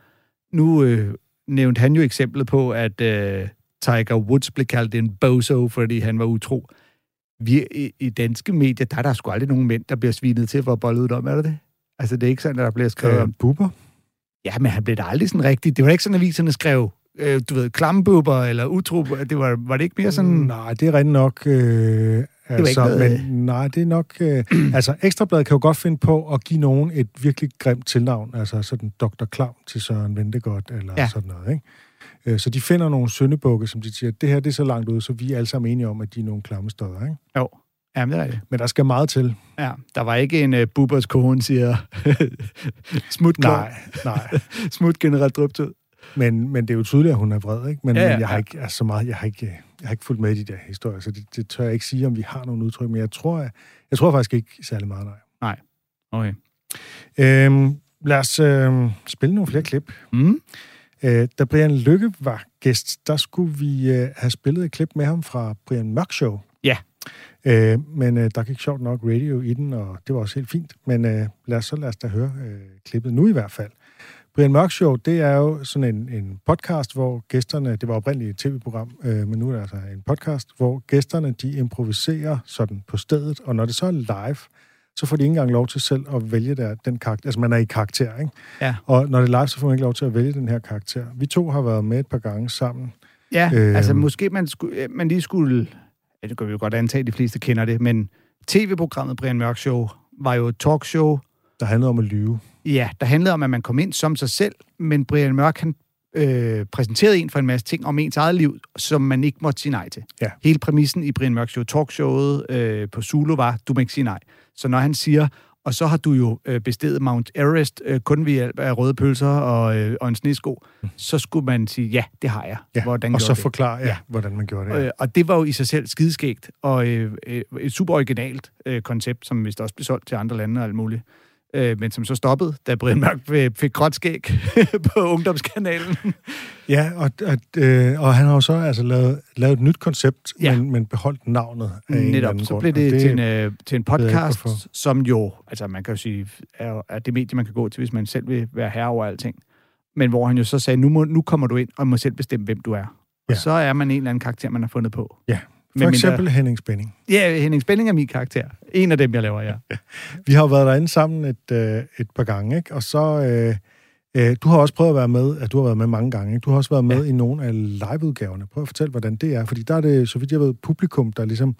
nu øh, nævnte han jo eksemplet på, at øh, Tiger Woods blev kaldt en bozo, fordi han var utro. Vi, i, I danske medier, der er der sgu aldrig nogen mænd, der bliver svinet til for at bolle ud om, er det det? Altså, det er ikke sådan, at der bliver skrevet Øh, om... buber? Ja, men han blev da aldrig sådan rigtigt. Det var ikke sådan, at aviserne skrev, øh, du ved, klambuber eller utro. Det var, var det ikke mere sådan... Nej, det er rigtigt nok. Øh, altså, noget, men nej, det er nok... Øh, altså, Ekstrabladet kan jo godt finde på at give nogen et virkelig grimt tilnavn. Altså sådan Dr. Clown til Søren Ventegodt, eller ja. sådan noget, ikke? Øh, Så de finder nogle søndebukke, som de siger, det her det er så langt ude, så vi er alle sammen enige om, at de er nogle klamme steder, ikke? Jo, jamen det er rigtigt. Men der skal meget til. Ja, der var ikke en uh, bubbers kone, siger smut Nej, nej. smut generelt drøbt ud. Men, men det er jo tydeligt, at hun er vred, ikke? Men, Ja, ja, ja, men jeg har ja. ikke altså, så meget, jeg har ikke, jeg har ikke fulgt med i de der historier, så det, det tør jeg ikke sige, om vi har nogle udtryk, men jeg tror, jeg, jeg tror faktisk ikke særlig meget, nej. Okay. Øhm, lad os øh, spille nogle flere klip. Mm. Øh, da Brian Lykke var gæst, der skulle vi øh, have spillet et klip med ham fra Brian Mørk Show. Ja. Øh, men øh, der gik sjovt nok radio i den, og det var også helt fint. Men øh, lad os så lad os da høre øh, klippet nu i hvert fald. Brian Mørk Show, det er jo sådan en, en podcast, hvor gæsterne, det var oprindeligt et tv-program, øh, men nu er det altså en podcast, hvor gæsterne, de improviserer sådan på stedet, og når det så er live, så får de ikke engang lov til selv at vælge der, den karakter. Altså, man er i karakter, ikke? Ja. Og når det er live, så får man ikke lov til at vælge den her karakter. Vi to har været med et par gange sammen. Ja, øh, altså måske man, skulle, man lige skulle... Ja, det kan vi jo godt antage, at de fleste kender det, men tv-programmet Brian Mørk Show var jo et talkshow, Der handlede om at lyve. ja, der handlede om, at man kom ind som sig selv, men Brian Mørk, han øh, præsenterede en for en masse ting om ens eget liv, som man ikke måtte sige nej til. Ja. Hele præmissen i Brian Mørk Show talkshowet øh, på Zulu var, du må ikke sige nej. Så når han siger, og så har du jo øh, bestedet Mount Everest øh, kun ved hjælp af røde pølser og, øh, og en snesko, så skulle man sige, ja, det har jeg. Mm. Ja, Hvordan og så det? forklare, Ja. ja. hvordan man gjorde det. Ja. Øh, og det var jo i sig selv skideskægt, og øh, øh, et super originalt øh, koncept, som vist også blev solgt til andre lande og alt muligt. Øh, men som så stoppede, da Brian Mørk fik- fik gråt skæg på ungdomskanalen. Ja, og, og, øh, og han har jo så altså lavet, lavet et nyt koncept, Ja. men, men beholdt navnet af en eller Netop, anden så grund. blev og det, til, en, øh, til en ikke, podcast, som jo, altså man kan jo sige, er, er det medie, man kan gå til, hvis man selv vil være herre over alting. Men hvor han jo så sagde, nu, må, nu kommer du ind og må selv bestemme, hvem du er. Og Ja. så er man en eller anden karakter, man har fundet på. Ja, For mindre- eksempel Henning Spænding. Ja, Henning Spænding er min karakter. En af dem, jeg laver, ja. Vi har jo været derinde sammen et, øh, et par gange, ikke? Og så... Øh, øh, du har også prøvet at være med, at du har været med mange gange, ikke? Du har også været med ja. i nogle af liveudgaverne. Prøv at fortælle, hvordan det er. Fordi der er det, så vidt jeg ved, publikum, der ligesom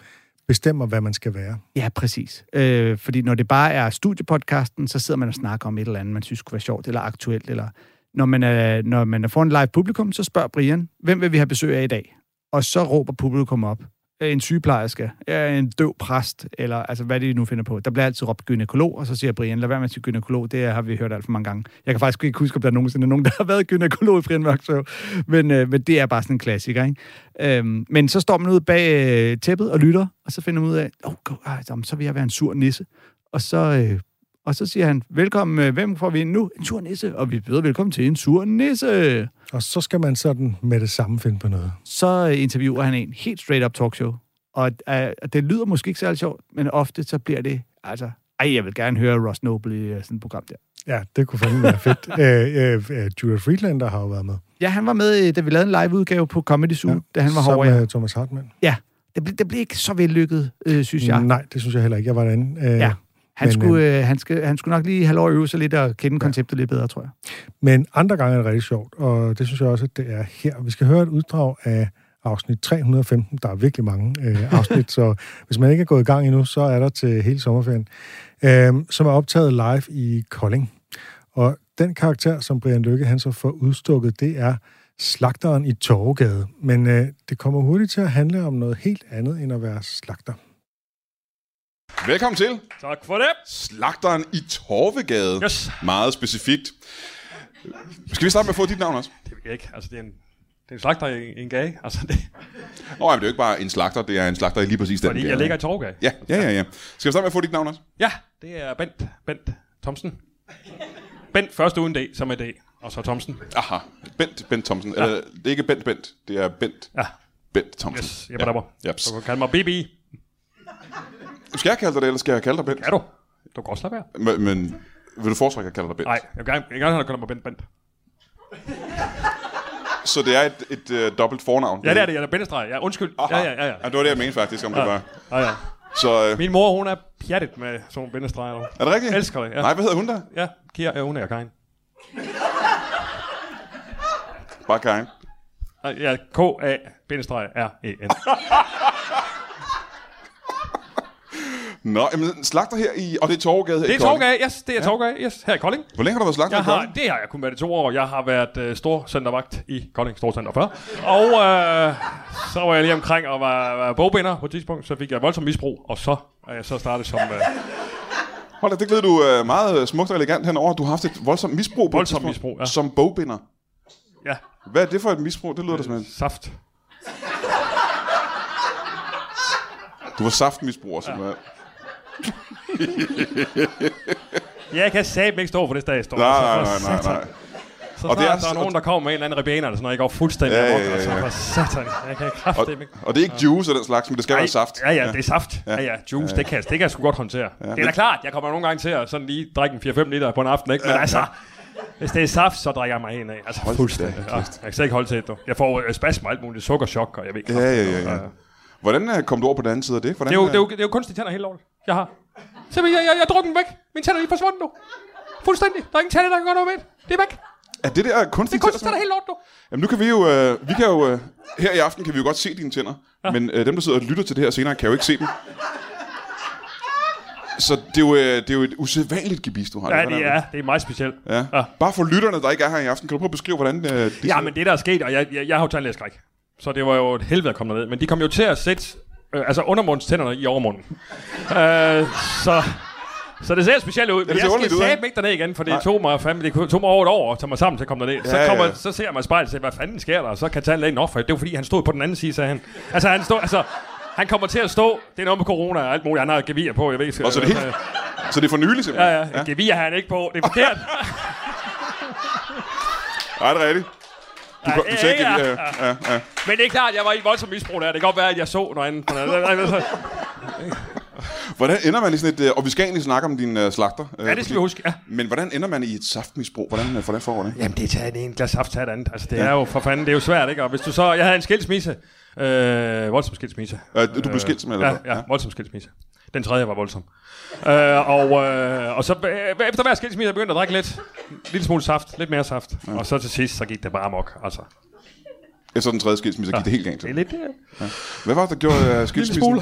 bestemmer, hvad man skal være. Ja, præcis. Øh, fordi når det bare er studiepodcasten, så sidder man og snakker om et eller andet, man synes kunne være sjovt eller aktuelt. Eller når man er, når man er foran live publikum, så spørger Brian, hvem vil vi have besøg af i dag? Og så råber publikum op. Øh, en sygeplejerske, er en døv præst, eller altså, hvad det nu finder på. Der bliver altid råbt gynekolog, og så siger Brian, lad være med at sige gynekolog, det har vi hørt alt for mange gange. Jeg kan faktisk ikke huske, om der er nogensinde nogen, der har været gynekolog i Brian Mørk Show, men, øh, men det er bare sådan en klassiker, ikke? Øhm, men så står man ude bag øh, tæppet og lytter, og så finder man ud af, oh, God, ej, jamen, så vil jeg være en sur nisse. Og så, øh, og så siger han, velkommen, øh, hvem får vi ind nu? En sur nisse. Og vi byder velkommen til en sur nisse. Og så skal man sådan med det samme finde på noget. Så øh, interviewer han en helt straight up talkshow. Og øh, det lyder måske ikke særlig sjovt, men ofte så bliver det, altså, ej, jeg vil gerne høre Ross Noble i øh, sådan et program der. Ja, det kunne fandme være fedt. øh, øh, øh, Julia Friedlander har jo været med. Ja, han var med, da vi lavede en live-udgave på Comedy Zoo, ja, da han var Sammen herovre. med Ja. Thomas Hartmann. ja, det, ble, det blev ikke så vellykket, øh, synes jeg. Nej, det synes jeg heller ikke. Jeg var derinde. Øh, Ja. Han, Men, skulle, øh, han, skal, han skulle nok lige have lov at øve sig lidt og kende konceptet lidt bedre, tror jeg. Men andre gange er det rigtig sjovt, og det synes jeg også, at det er her. Vi skal høre et uddrag af afsnit 315. Der er virkelig mange øh, afsnit, så hvis man ikke er gået i gang endnu, så er der til hele sommerferien, øh, som er optaget live i Kolding. Og den karakter, som Brian Lykke han så får udstukket, det er slagteren i Torvegade. Men øh, det kommer hurtigt til at handle om noget helt andet, end at være slagter. Velkommen til. Tak for det. Slagteren i Torvegade. Yes. Meget specifikt. Skal vi starte med at få dit navn også? Det vil jeg ikke. Altså, det er en, det er en slagter i en gage. Altså, det, Nå, jamen, det er jo ikke bare en slagter, det er en slagter i lige præcis den fordi gade. jeg ligger i Torgade. Ja, ja, ja, ja. Skal vi starte med at få dit navn også? Ja, det er Bent, Bent Thomsen. Bent først uden D, som er D, og så Thomsen. Aha, Bent, Bent Thomsen. Ja. Eller, det er ikke Bent Bent, det er Bent. Ja. Bent Thomsen. Yes, jeg ja. ja. Du kan kalde mig BB. Skal jeg kalde dig det, eller skal jeg kalde dig Bent? Er du? Du kan også lade være. Men, men vil du foretrække at kalde dig Bent? Nej, jeg vil gerne, jeg vil gerne have, at du kalder mig Bent Bent. Så det er et, et, uh, dobbelt fornavn? Ja, det er det. Jeg er Bentestreg. Ja, undskyld. Aha. Ja, ja, ja, ja. ja. det var det, jeg mente faktisk, om ja. det var. Ja, ja. Så, uh... Min mor, hun er pjattet med sådan nogle bindestreger. Er det rigtigt? Jeg elsker det, ja. Nej, hvad hedder hun der? Ja, Kira, ja, hun er Karin. Bare Karin. Ja, K-A, bindestreg, R-E-N. Nå, jamen, slagter her i... Og det er Torgade her Det er. Torgade, yes, det er Torgade, yes, her i Kolding. Hvor længe har du været slagter Jeg i har, Kolding? det har jeg kun været i to år. Jeg har været øh, storcentervagt i Kolding Storcenter før. Og øh, så var jeg lige omkring og var, var bogbinder på et tidspunkt. Så fik jeg voldsomt misbrug, og så er jeg så startet som... Øh, Hold da, det glæder du øh, meget smukt og elegant henover. Du har haft et voldsomt misbrug på Voldsomt misbrug, ja. Som bogbinder. Ja. Hvad er det for et misbrug? Det lyder da som en... saft. Du var saftmisbruger, simpelthen. Jeg kan satme ikke stå for det sted, står. Nej, Altså, nej, nej, nej, nej. Så Og det er der er så- nogen, der kommer med en eller anden rebane, eller sådan noget, jeg går fuldstændig Ja, ja, amok, ja, altså, ja. for satan. Jeg kan Og, ikke. og det er ikke juice og den slags, men det skal være saft. Ja, ja, det er saft. Ja, ja, juice, det kan, jeg- det kan jeg sgu godt håndtere. Det er da klart, jeg kommer nogle gange til at sådan lige drikke en 4-5 liter på en aften, ikke? Men altså, hvis det er saft, så drikker jeg mig en af. Altså, Hold fuldstændig. Ja, jeg kan slet ikke holde til det, du. Jeg får øh, spasmer alt muligt, sukkerchok, og jeg ved Ja, kraftedeme, ja, ja, ja. øh, Hvordan øh, kom du over på den anden side af det? Hvordan, Det er jo, det er jo, øh, det er jo kunstige tænder helt lovligt. Jeg har. Se, jeg, jeg, jeg druk den væk. Mine tænder er lige forsvundet nu. Fuldstændig. Der er ingen tænder, der kan gøre noget ved det. Det er væk. er det der kunstige Det er kunstige tænder? tænder helt lort nu. Jamen nu kan vi jo, øh, vi kan jo, øh, her i aften kan vi jo godt se dine tænder, ja. men øh, dem, der sidder og lytter til det her senere, kan jo ikke se dem. Så det er jo, øh, det er jo et usædvanligt gebis, du har. Ja, det er, det er meget specielt. Ja. ja. Bare for lytterne, der ikke er her i aften, kan du prøve at beskrive, hvordan øh, det Ja, men det der er sket, og jeg, jeg, jeg har jo tandlægeskræk. Så det var jo et helvede at komme ned. Men de kom jo til at sætte øh, altså undermundstænderne i overmunden. øh, så, så det ser specielt ud. Men ser jeg skal sætte ikke? derned igen, for det tog mig, fandme, det tog mig over et år at tage mig sammen til at komme derned. Så, Ja, ja, kommer, ja. så ser jeg mig i spejlet og siger, hvad fanden sker der? Og så kan tandlægen nok, for det var fordi, han stod på den anden side, sagde han. Altså, han stod, altså, han kommer til at stå, det er noget med corona og alt muligt, han har gevir på, jeg ved ikke. Og så det helt, så det er for nylig simpelthen? Ja, ja, ja. gevir har han ikke på, det er forkert. Nej, det er rigtigt. Du, Ja, du sagde ja, ikke, ja. ja, ja, ja. Men det er klart, jeg var i voldsom misbrug der. Det kan godt være, at jeg så noget andet. Hvordan ender man i sådan et... øh, Og vi skal egentlig snakke om din uh, slagter. øh, Ja, det skal vi huske, ja. Men hvordan ender man i et saftmisbrug? Hvordan, øh, hvordan foregår det? Jamen, det er taget en glas saft, taget andet. Altså, det Ja. ja. er jo for fanden, det er jo svært, ikke? Og hvis du så... Jeg havde en skilsmisse. Øh, voldsom skilsmisse. Øh, du blev skilt simpelthen, Ja, eller hvad? ja, voldsom skilsmisse. Den tredje var voldsom. Øh, og, øh, og så øh, efter hver skilsmisse, jeg begyndte at drikke lidt. Lille smule saft, lidt mere saft. Ja. Og så til sidst, så gik det bare amok. Altså, Efter den tredje skilsmisse gik det helt galt. det er lidt... Øh, Ja. Hvad var det, der gjorde uh, lille skilsmissen? smule,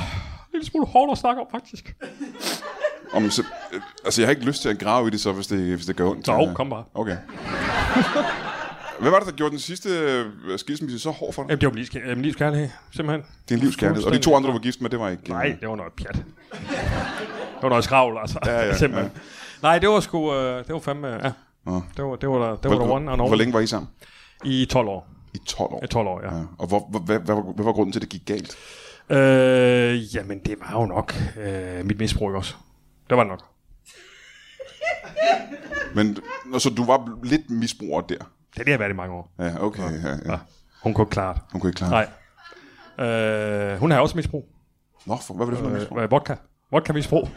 lille smule hårdt at snakke om, faktisk. Om, så, øh, altså, jeg har ikke lyst til at grave i det, så hvis det, hvis det gør ondt. Øh, kom bare. Okay. Hvad var det, der gjorde den sidste øh, skilsmisse så hård for dig? Jamen, det var min livs, øh, min livs kærlighed, simpelthen. Det er en livskærlighed. Og de to andre, du var gift med, det var ikke... Nej, det var noget pjat. Det var noget skravl, altså. Ja, ja, Simpelthen. Nej, det var sgu... Øh, det var fandme... Ja. Det var, det var, der, det var Hvor, der one and hvor, all. hvor længe var I sammen? I 12 år. I 12 år. I 12 år, ja. Ja. Og hvor, hvor, hvad, hvad, var- hvad var grunden til, at det gik galt? Øh, jamen, det var jo nok øh, mit misbrug også. Det var det nok. Men, så du var lidt misbruger der? Det er det, jeg har været i mange år. Ja, okay. Ja, ja. Ja. Hun kunne ikke klare det. Hun kunne ikke klare det. Nej. Øh, hun har også misbrug. Nå, for, hvad var det for noget misbrug? Øh, vodka. Vodka-misbrug.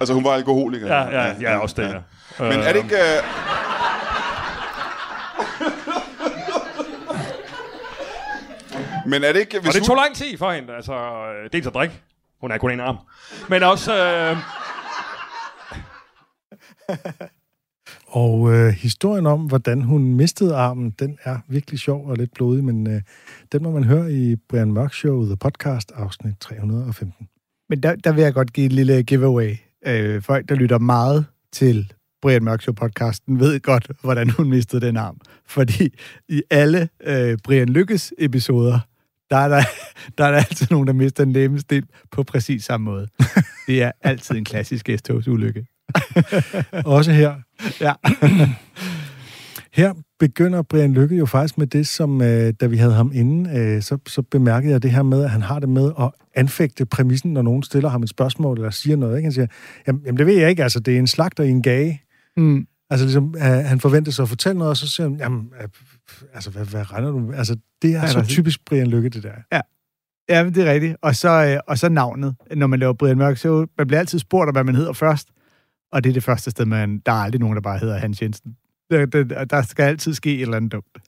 Altså, hun var alkoholiker? Ja, ja, ja, også det, ja. Men er det ikke... Uh... Men er det ikke... Og det tog lang tid for hende. Altså, øh, dels at drikke. Hun er kun en arm. Men også... Øh, Og øh, historien om, hvordan hun mistede armen, den er virkelig sjov og lidt blodig, men øh, den må man høre i Brian Mørk Show, The Podcast, afsnit 315. Men der, der vil jeg godt give et lille giveaway. Øh, folk, der lytter meget til Brian Mørk Show podcasten, ved godt, hvordan hun mistede den arm. Fordi i alle øh, Brian Lykkes episoder, der er der, der er der altid nogen, der mister en lemmestil på præcis samme måde. Det er altid en klassisk gæsthås-ulykke. Også her. Ja. Her begynder Brian Lykke jo faktisk med det, som øh, da vi havde ham inde, øh, så, så bemærkede jeg det her med, at han har det med at anfægte præmissen, når nogen stiller ham et spørgsmål eller siger noget. Ikke? Han siger, jamen, jamen det ved jeg ikke, altså det er en slagter i en gage. Mm. Altså ligesom, øh, han forventer sig at fortælle noget, og så siger han, jamen, øh, altså hvad, hvad regner du med? Altså det er Ja, så typisk Brian Lykke, det der. Ja. Ja, men det er rigtigt. Og så, øh, og så navnet, når man laver Brian Mørk Show. Man bliver altid spurgt om, hvad man hedder først. Og det er det første sted, man, der er aldrig nogen, der bare hedder Hans Jensen. Der, der, der skal altid ske et eller andet dumt.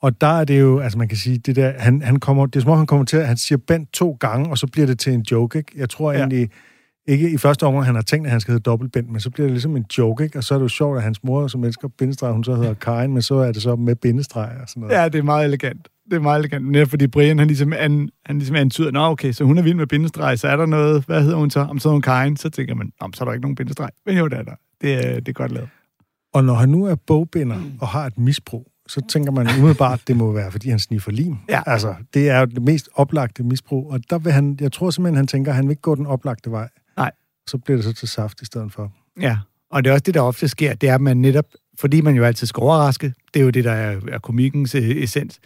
Og der er det jo, altså man kan sige, det der, han, han kommer, det er som om, han kommer til, at han siger Bent to gange, og så bliver det til en joke, ikke? Jeg tror Ja. egentlig, ikke i første omgang, han har tænkt, at han skal hedde dobbelt Bent, men så bliver det ligesom en joke, ikke? Og så er det jo sjovt, at hans mor, som elsker bindestreg, hun så hedder Karin, men så er det så med bindestreg og sådan noget. Ja, det er meget elegant. Det er meget elegant. Netop fordi Brian, han ligesom, an, han ligesom antyder, nå okay, så hun er vild med bindestreg, så er der noget, hvad hedder hun så? Om så er hun Karin, så tænker man, om så er der ikke nogen bindestreg. Men jo, det er der. Det er, det er godt lavet. Og når han nu er bogbinder og har et misbrug, så tænker man umiddelbart, det må være, fordi han sniffer lim. Ja. Altså, det er jo det mest oplagte misbrug, og der vil han, jeg tror simpelthen, han tænker, at han vil ikke gå den oplagte vej. Nej. Så bliver det så til saft i stedet for. Ja, og det er også det, der ofte sker, det er, at man netop, fordi man jo altid skal overraske, det er jo det, der er, er komikkens øh, essens,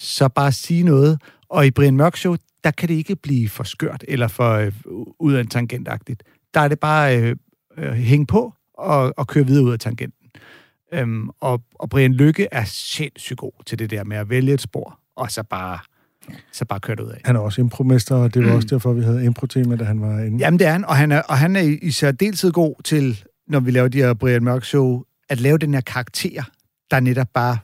så bare sige noget. Og i Brian Mørk Show, der kan det ikke blive for skørt eller for øh, ud af en tangentagtigt. Der er det bare øh, øh, hænge på og, og køre videre ud af tangenten. Øhm, og, og Brian Lykke er sindssygt god til det der med at vælge et spor, og så bare, så bare køre det ud af. Han er også impromester, og det var også derfor, vi havde impro-tema, da han var inde. Jamen, det er han, og han er, og han er i- i særdeleshed god til, når vi laver de her Brian Mørk Show, at lave den her karakter, der netop bare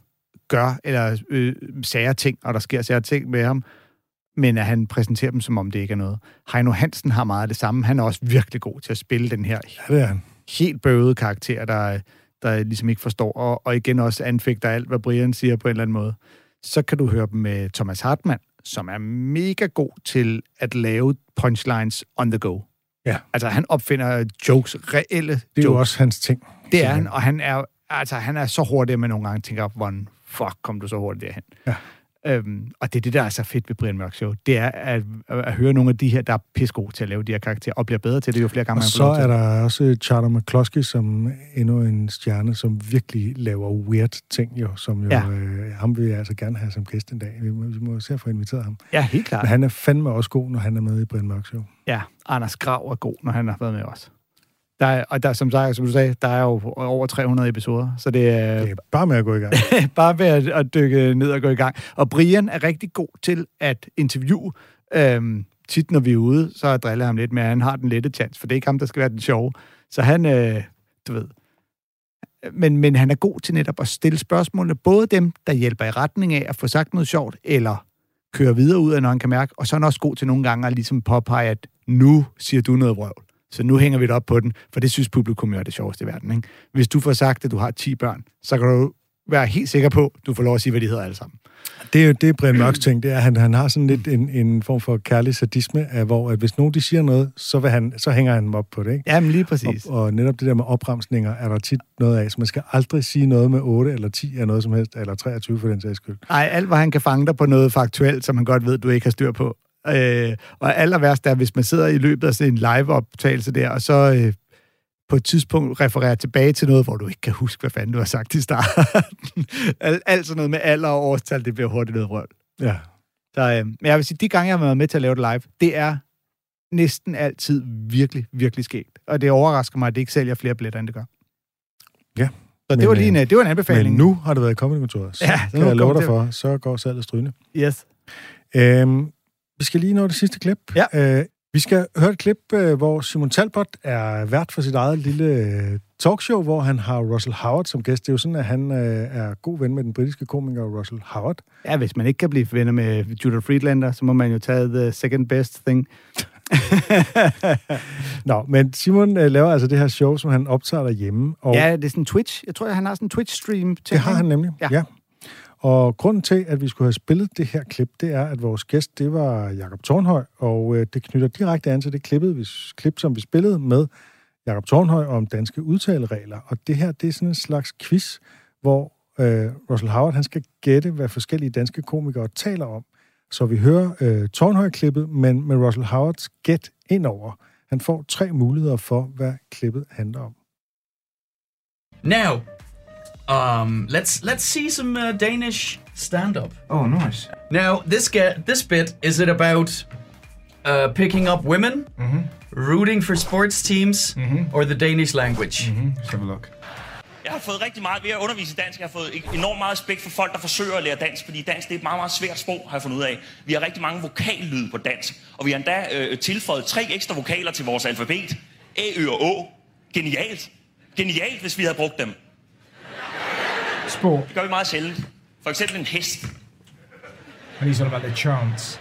gør, eller øh, sager ting, og der sker sager ting med ham, men at han præsenterer dem, som om det ikke er noget. Heino Hansen har meget af det samme. Han er også virkelig god til at spille den her Ja, det er han. helt bøvede karakter, der, der ligesom ikke forstår, og, og igen også anfægter alt, hvad Brian siger på en eller anden måde. Så kan du høre dem med Thomas Hartmann, som er mega god til at lave punchlines on the go. Ja. Altså, han opfinder jokes, reelle Det er jokes. jo også hans ting. Det er han, og han er, altså, han er så hurtig, at man nogle gange tænker, hvordan fuck kom du så hurtigt derhen? Ja. Øhm, og det er det, der er så fedt ved Brian Mørk Show. Det er at, at, høre nogle af de her, der er pissegode til at lave de her karakterer, og bliver bedre til det, jo flere gange Og man så er der også Charter McCloskey, som endnu en stjerne, som virkelig laver weird ting, jo, som jo, Ja. øh, ham vil jeg altså gerne have som gæst en dag. Vi må, vi må se at få inviteret ham. Ja, helt klart. Men han er fandme også god, når han er med i Brian Mørk Show. Ja, Anders Grav er god, når han har været med os. Der er, og der, som, sagt, som du sagde, der er jo over 300 episoder, så det er, Det er bare med at gå i gang. bare ved at, at dykke ned og gå i gang. Og Brian er rigtig god til at interviewe. Øhm, tit, når vi er ude, så driller jeg ham lidt med, at han har den lette chance, for det er ikke ham, der skal være den sjove. Så han, øh, du ved... Men, men han er god til netop at stille spørgsmålene, både dem, der hjælper i retning af at få sagt noget sjovt, eller køre videre ud af, når han kan mærke. Og så er han også god til nogle gange at ligesom påpege, at nu siger du noget vrøvl. Så nu hænger vi det op på den, for det synes publikum jo er det sjoveste i verden. Ikke? Hvis du får sagt, at du har 10 børn, så kan du være helt sikker på, at du får lov at sige, hvad de hedder alle sammen. Det er jo det, Brian Mørks ting, det er, at han, han har sådan lidt en, en form for kærlig sadisme, af, hvor at hvis nogen de siger noget, så, vil han, så hænger han dem op på det, ikke? Jamen lige præcis. Og, og netop det der med opremsninger er der tit noget af, så man skal aldrig sige noget med 8 eller 10 eller noget som helst, eller 23 for den sags skyld. Nej, alt hvad han kan fange dig på noget faktuelt, som han godt ved, du ikke har styr på. Øh, og aller værst er, hvis man sidder i løbet af sådan en live-optagelse der, og så øh, på et tidspunkt refererer tilbage til noget, hvor du ikke kan huske, hvad fanden du har sagt i starten. alt, alt sådan noget med alder og årstal, det bliver hurtigt noget røv. Ja. Så, øh, men jeg vil sige, de gange, jeg har været med til at lave det live, det er næsten altid virkelig, virkelig skægt. Og det overrasker mig, at det ikke sælger flere billetter, end det gør. Ja. Så det var lige en, øh, det var en anbefaling. Men nu har det været i Comedykontoret, så Ja, kan jeg love dig for, så går salget strygende. Yes. Øhm, vi skal lige nå det sidste klip. Ja. Øh, vi skal høre et klip, øh, hvor Simon Talbot er vært for sit eget lille øh, talkshow, hvor han har Russell Howard som gæst. Det er jo sådan, at han øh, er god ven med den britiske komiker Russell Howard. Ja, hvis man ikke kan blive venner med Judah Friedlander, så må man jo tage the second best thing. Nå, men Simon øh, laver altså det her show, som han optager derhjemme. Og Ja, det er sådan en Twitch. Jeg tror, han har sådan en Twitch-stream. det har han nemlig, Ja. ja. Og grunden til, at vi skulle have spillet det her klip, det er, at vores gæst, det var Jakob Tornhøj, og øh, det knytter direkte an til det klippet, vi, klip, som vi spillede med Jakob Tornhøj om danske udtaleregler. Og det her, det er sådan en slags quiz, hvor øh, Russell Howard, han skal gætte, hvad forskellige danske komikere taler om. Så vi hører øh, Tornhøj-klippet, men med Russell Howards gæt indover. Han får tre muligheder for, hvad klippet handler om. Now, um, let's let's see some uh, Danish stand-up. Oh, nice. Now, this get this bit is it about uh, picking up women, rooting for sports teams, or the Danish language? Let's have a look. Jeg har fået rigtig meget ved at undervise i dansk. Jeg har fået enormt meget respekt for folk, der forsøger at lære dansk, fordi dansk det er et meget, meget svært sprog, har jeg fundet ud af. Vi har rigtig mange vokallyde på dansk, og vi har endda øh, tilføjet tre ekstra vokaler til vores alfabet. A, Ø og Å. Genialt. Genialt, hvis vi havde brugt dem. Sport. Det gør vi meget sjældent. For eksempel en hest. And he's on about the chants.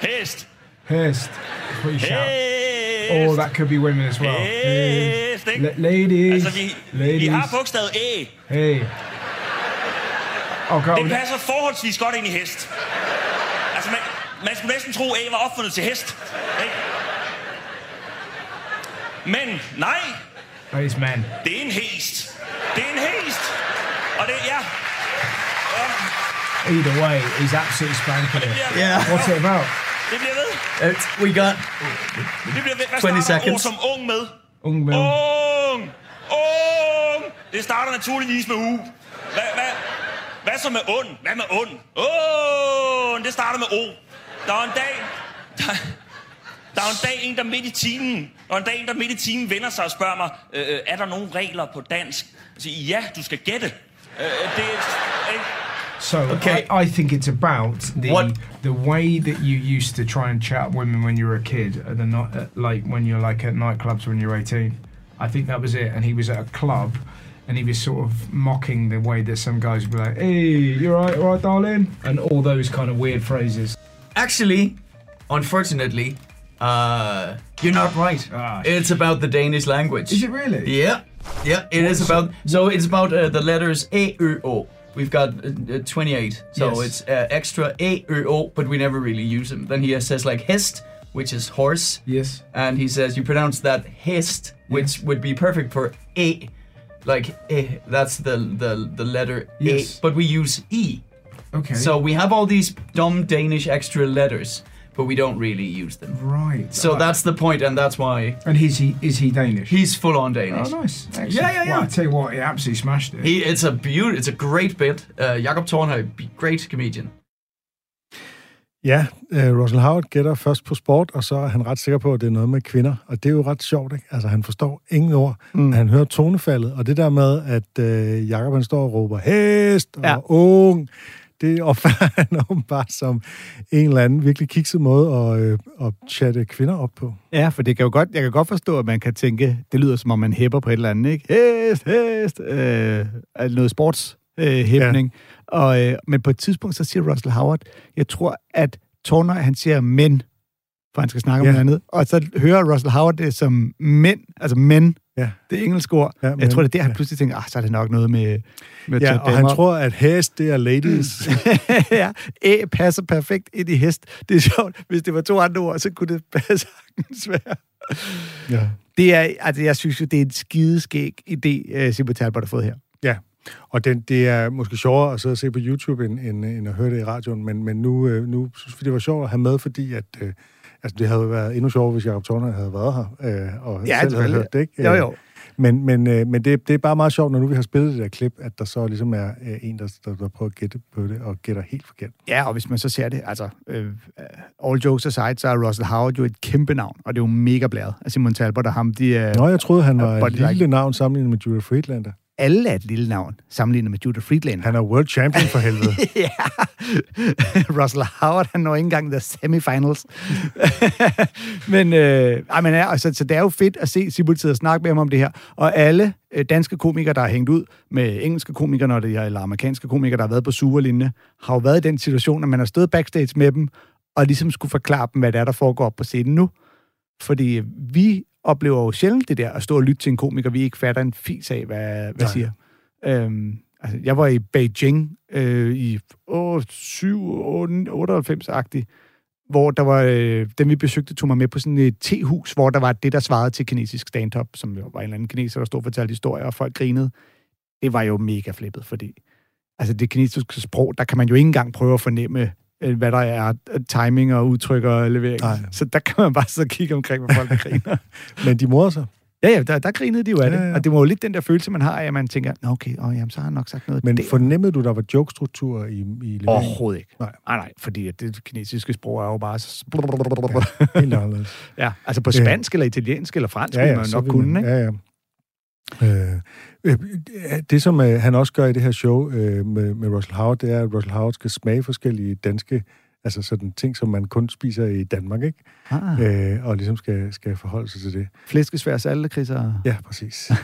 Hest. Hest. That's what you shout. Hest. Oh, that could be women as well. Hest, ikke? La- ladies. Altså, vi, ladies. vi har bogstavet A. Hey. Oh, God. Det passer forholdsvis godt ind i hest. Altså, man, man skulle næsten tro, at A var opfundet til hest. Ikke? Men nej, Ladies, man. det er en hest. Det er en hest. Og det, ja. Either way, he's absolutely spanking it. Yeah. What's it about? Det bliver ved. It's, we got Det bliver ved. Hvad 20 starter seconds. som ung med? Ung med. Ung! Ung! Det starter naturligvis med U. Hvad, hvad, hvad så med ond? Hvad med ond? Ond! Det starter med O. Der var en dag... Der, der var en dag en, der midt i timen... Der var en dag en, der midt i timen vender sig og spørger mig, øh, øh, er der nogle regler på dansk? Jeg siger, ja, du skal gætte. So Okay. I, I think it's about the What- the way that you used to try and chat women when you were a kid, at the not at, like when you're like at nightclubs when you're 18. I think that was it. And he was at a club, and he was sort of mocking the way that some guys would be like, "Hey, you're right, all right, darling," and all those kind of weird phrases. actually, unfortunately, uh, you're not right. Ah, It's about the Danish language. Is it really? Yeah, yeah, it is about. So it's about uh, the letters A, Ö, O. We've got uh, uh, 28, so Yes. it's uh, extra A, Ö, O, but we never really use them. Then he says like hest, which is horse, Yes. and he says you pronounce that hest, which would be perfect for A, like eh, that's the the the letter Yes. A, but we use E. Okay. So we have all these dumb Danish extra letters, but we don't really use them. right. So that's the point, and that's why and is he is he Danish? he's full on Danish. oh, nice. Excellent. Yeah, yeah, yeah. Well, I tell you what, he absolutely smashed it. He, it's a beaut, it's a great bit. Uh, Jakob Tornhøj, great comedian. Ja, øh, Russell Howard gætter først på sport, og så er han ret sikker på, at det er noget med kvinder. Og det er jo ret sjovt, ikke? Altså, han forstår ingen ord. Mm. Han hører tonefaldet, og det der med, at øh, Jacob han står og råber hest og ja. ung, det opfatter han åbenbart som en eller anden virkelig kikset måde at, øh, at chatte kvinder op på. Ja, for det kan jo godt, jeg kan godt forstå, at man kan tænke, det lyder som om man hæpper på et eller andet, ikke? Hest, hest, øh, noget sports øh. Ja. Og, øh, men på et tidspunkt, så siger Russell Howard, jeg tror, at Tornøj, han siger mænd, for han skal snakke om Ja. noget andet. Og så hører Russell Howard det som mænd, altså mænd, Ja. det engelske ord. Ja, jeg men- tror, det er der, han pludselig tænker, ah, så er det nok noget med... med Ja, og han damer op." tror, at hest, det er ladies. ja, æ passer perfekt ind i hest. Det er sjovt. Hvis det var to andre ord, så kunne det passe sagtens være. ja. Det er, altså, jeg synes jo, det er en skideskæg idé, uh, Simon Talbot har fået her. Ja, og den, det er måske sjovere at sidde og se på YouTube, end, end, end at høre det i radioen, men, men nu, øh, nu synes vi, det var sjovt at have med, fordi at, øh, altså, det havde jo været endnu sjovere, hvis Jacob Torner havde været her, øh, og Ja, selv havde selvfølgelig. hørt det, ikke? Jo, jo. Men, men, øh, men det, det er bare meget sjovt, når nu vi har spillet det der klip, at der så ligesom er øh, en, der, der, der prøver at gætte på det, og gætter helt forkert. Ja, og hvis man så ser det, altså, øh, all jokes aside, så er Russell Howard jo et kæmpe navn, og det er jo mega blæret. Altså Simon Talbot og ham, de er... Nå, jeg troede, han var et lille like- navn sammenlignet med Judah Friedlander. Alle er et lille navn, sammenlignet med Judah Friedlander. Han er world champion for helvede. ja. Russell Howard, han når ikke engang the semifinals. men, øh, ej, men ja, altså, så det er jo fedt at se Sibult sidde og snakke med ham om det her. Og alle øh, danske komikere, der har hængt ud med engelske komikere, når det er, eller amerikanske komikere, der har været på Superlinje, har jo været i den situation, at man har stået backstage med dem, og ligesom skulle forklare dem, hvad det er, der foregår op på scenen nu. Fordi vi oplever jo sjældent det der, at stå og lytte til en komiker, vi ikke fatter en fis af, hvad, hvad Nej. siger. Øhm, altså, jeg var i Beijing øh, i åh, 7, 98-agtig, hvor der var, øh, dem vi besøgte, tog mig med på sådan et tehus, hvor der var det, der svarede til kinesisk stand-up, som jo var en eller anden kineser, der stod og fortalte historier, og folk grinede. Det var jo mega flippet, fordi altså det kinesiske sprog, der kan man jo ikke engang prøve at fornemme hvad der er øh, timing og udtryk og levering. Nej. Så der kan man bare sidde og kigge omkring, hvor folk der griner. Men de morer sig. Ja, ja, der, der grinede de jo af det. Ja, ja. Og det var jo lidt den der følelse, man har af, at man tænker, Nå, okay, åh, jamen, så har han nok sagt noget Men der. fornemmede du, der var jokestruktur i, i leveringen? Overhovedet ikke. Nej. Nej, nej, fordi det kinesiske sprog er jo bare... Så... Helt anderledes. Ja, altså på spansk eller italiensk eller fransk, ja, ja, man så nok kunne, ikke? Ja, ja. Øh, øh, det, som øh, han også gør i det her show øh, med, med Russell Howard, det er, at Russell Howard skal smage forskellige danske, altså sådan ting, som man kun spiser i Danmark, ikke? Ah. Øh, og ligesom skal, skal forholde sig til det. Flæskesvær, saltekriser. Ja, præcis.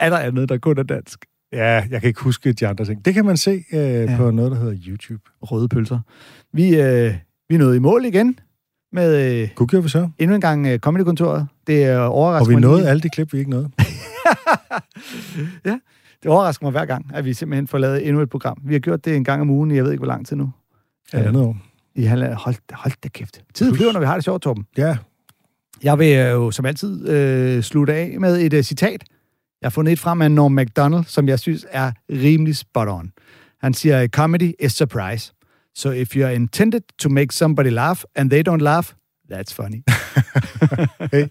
er der andet, der kun er dansk? Ja, jeg kan ikke huske de andre ting. Det kan man se øh, ja. på noget, der hedder YouTube. Røde pølser. Vi, øh, vi er nået i mål igen med øh, vi så. endnu en gang øh, Comedy-kontoret. Det er Og overrasker vi mig nåede alle de klip, vi ikke nåede. ja, det overrasker mig hver gang, at vi simpelthen får lavet endnu et program. Vi har gjort det en gang om ugen, jeg ved ikke, hvor lang tid nu. Halvandet år. I halvandet, hold, hold da kæft. Tiden flyver, når vi har det sjovt, Torben. Ja. Jeg vil øh, jo som altid øh, slutte af med et øh, citat. Jeg har fundet et frem af Norm MacDonald, som jeg synes er rimelig spot on. Han siger, comedy is surprise. So if you're intended to make somebody laugh, and they don't laugh, that's funny. hey.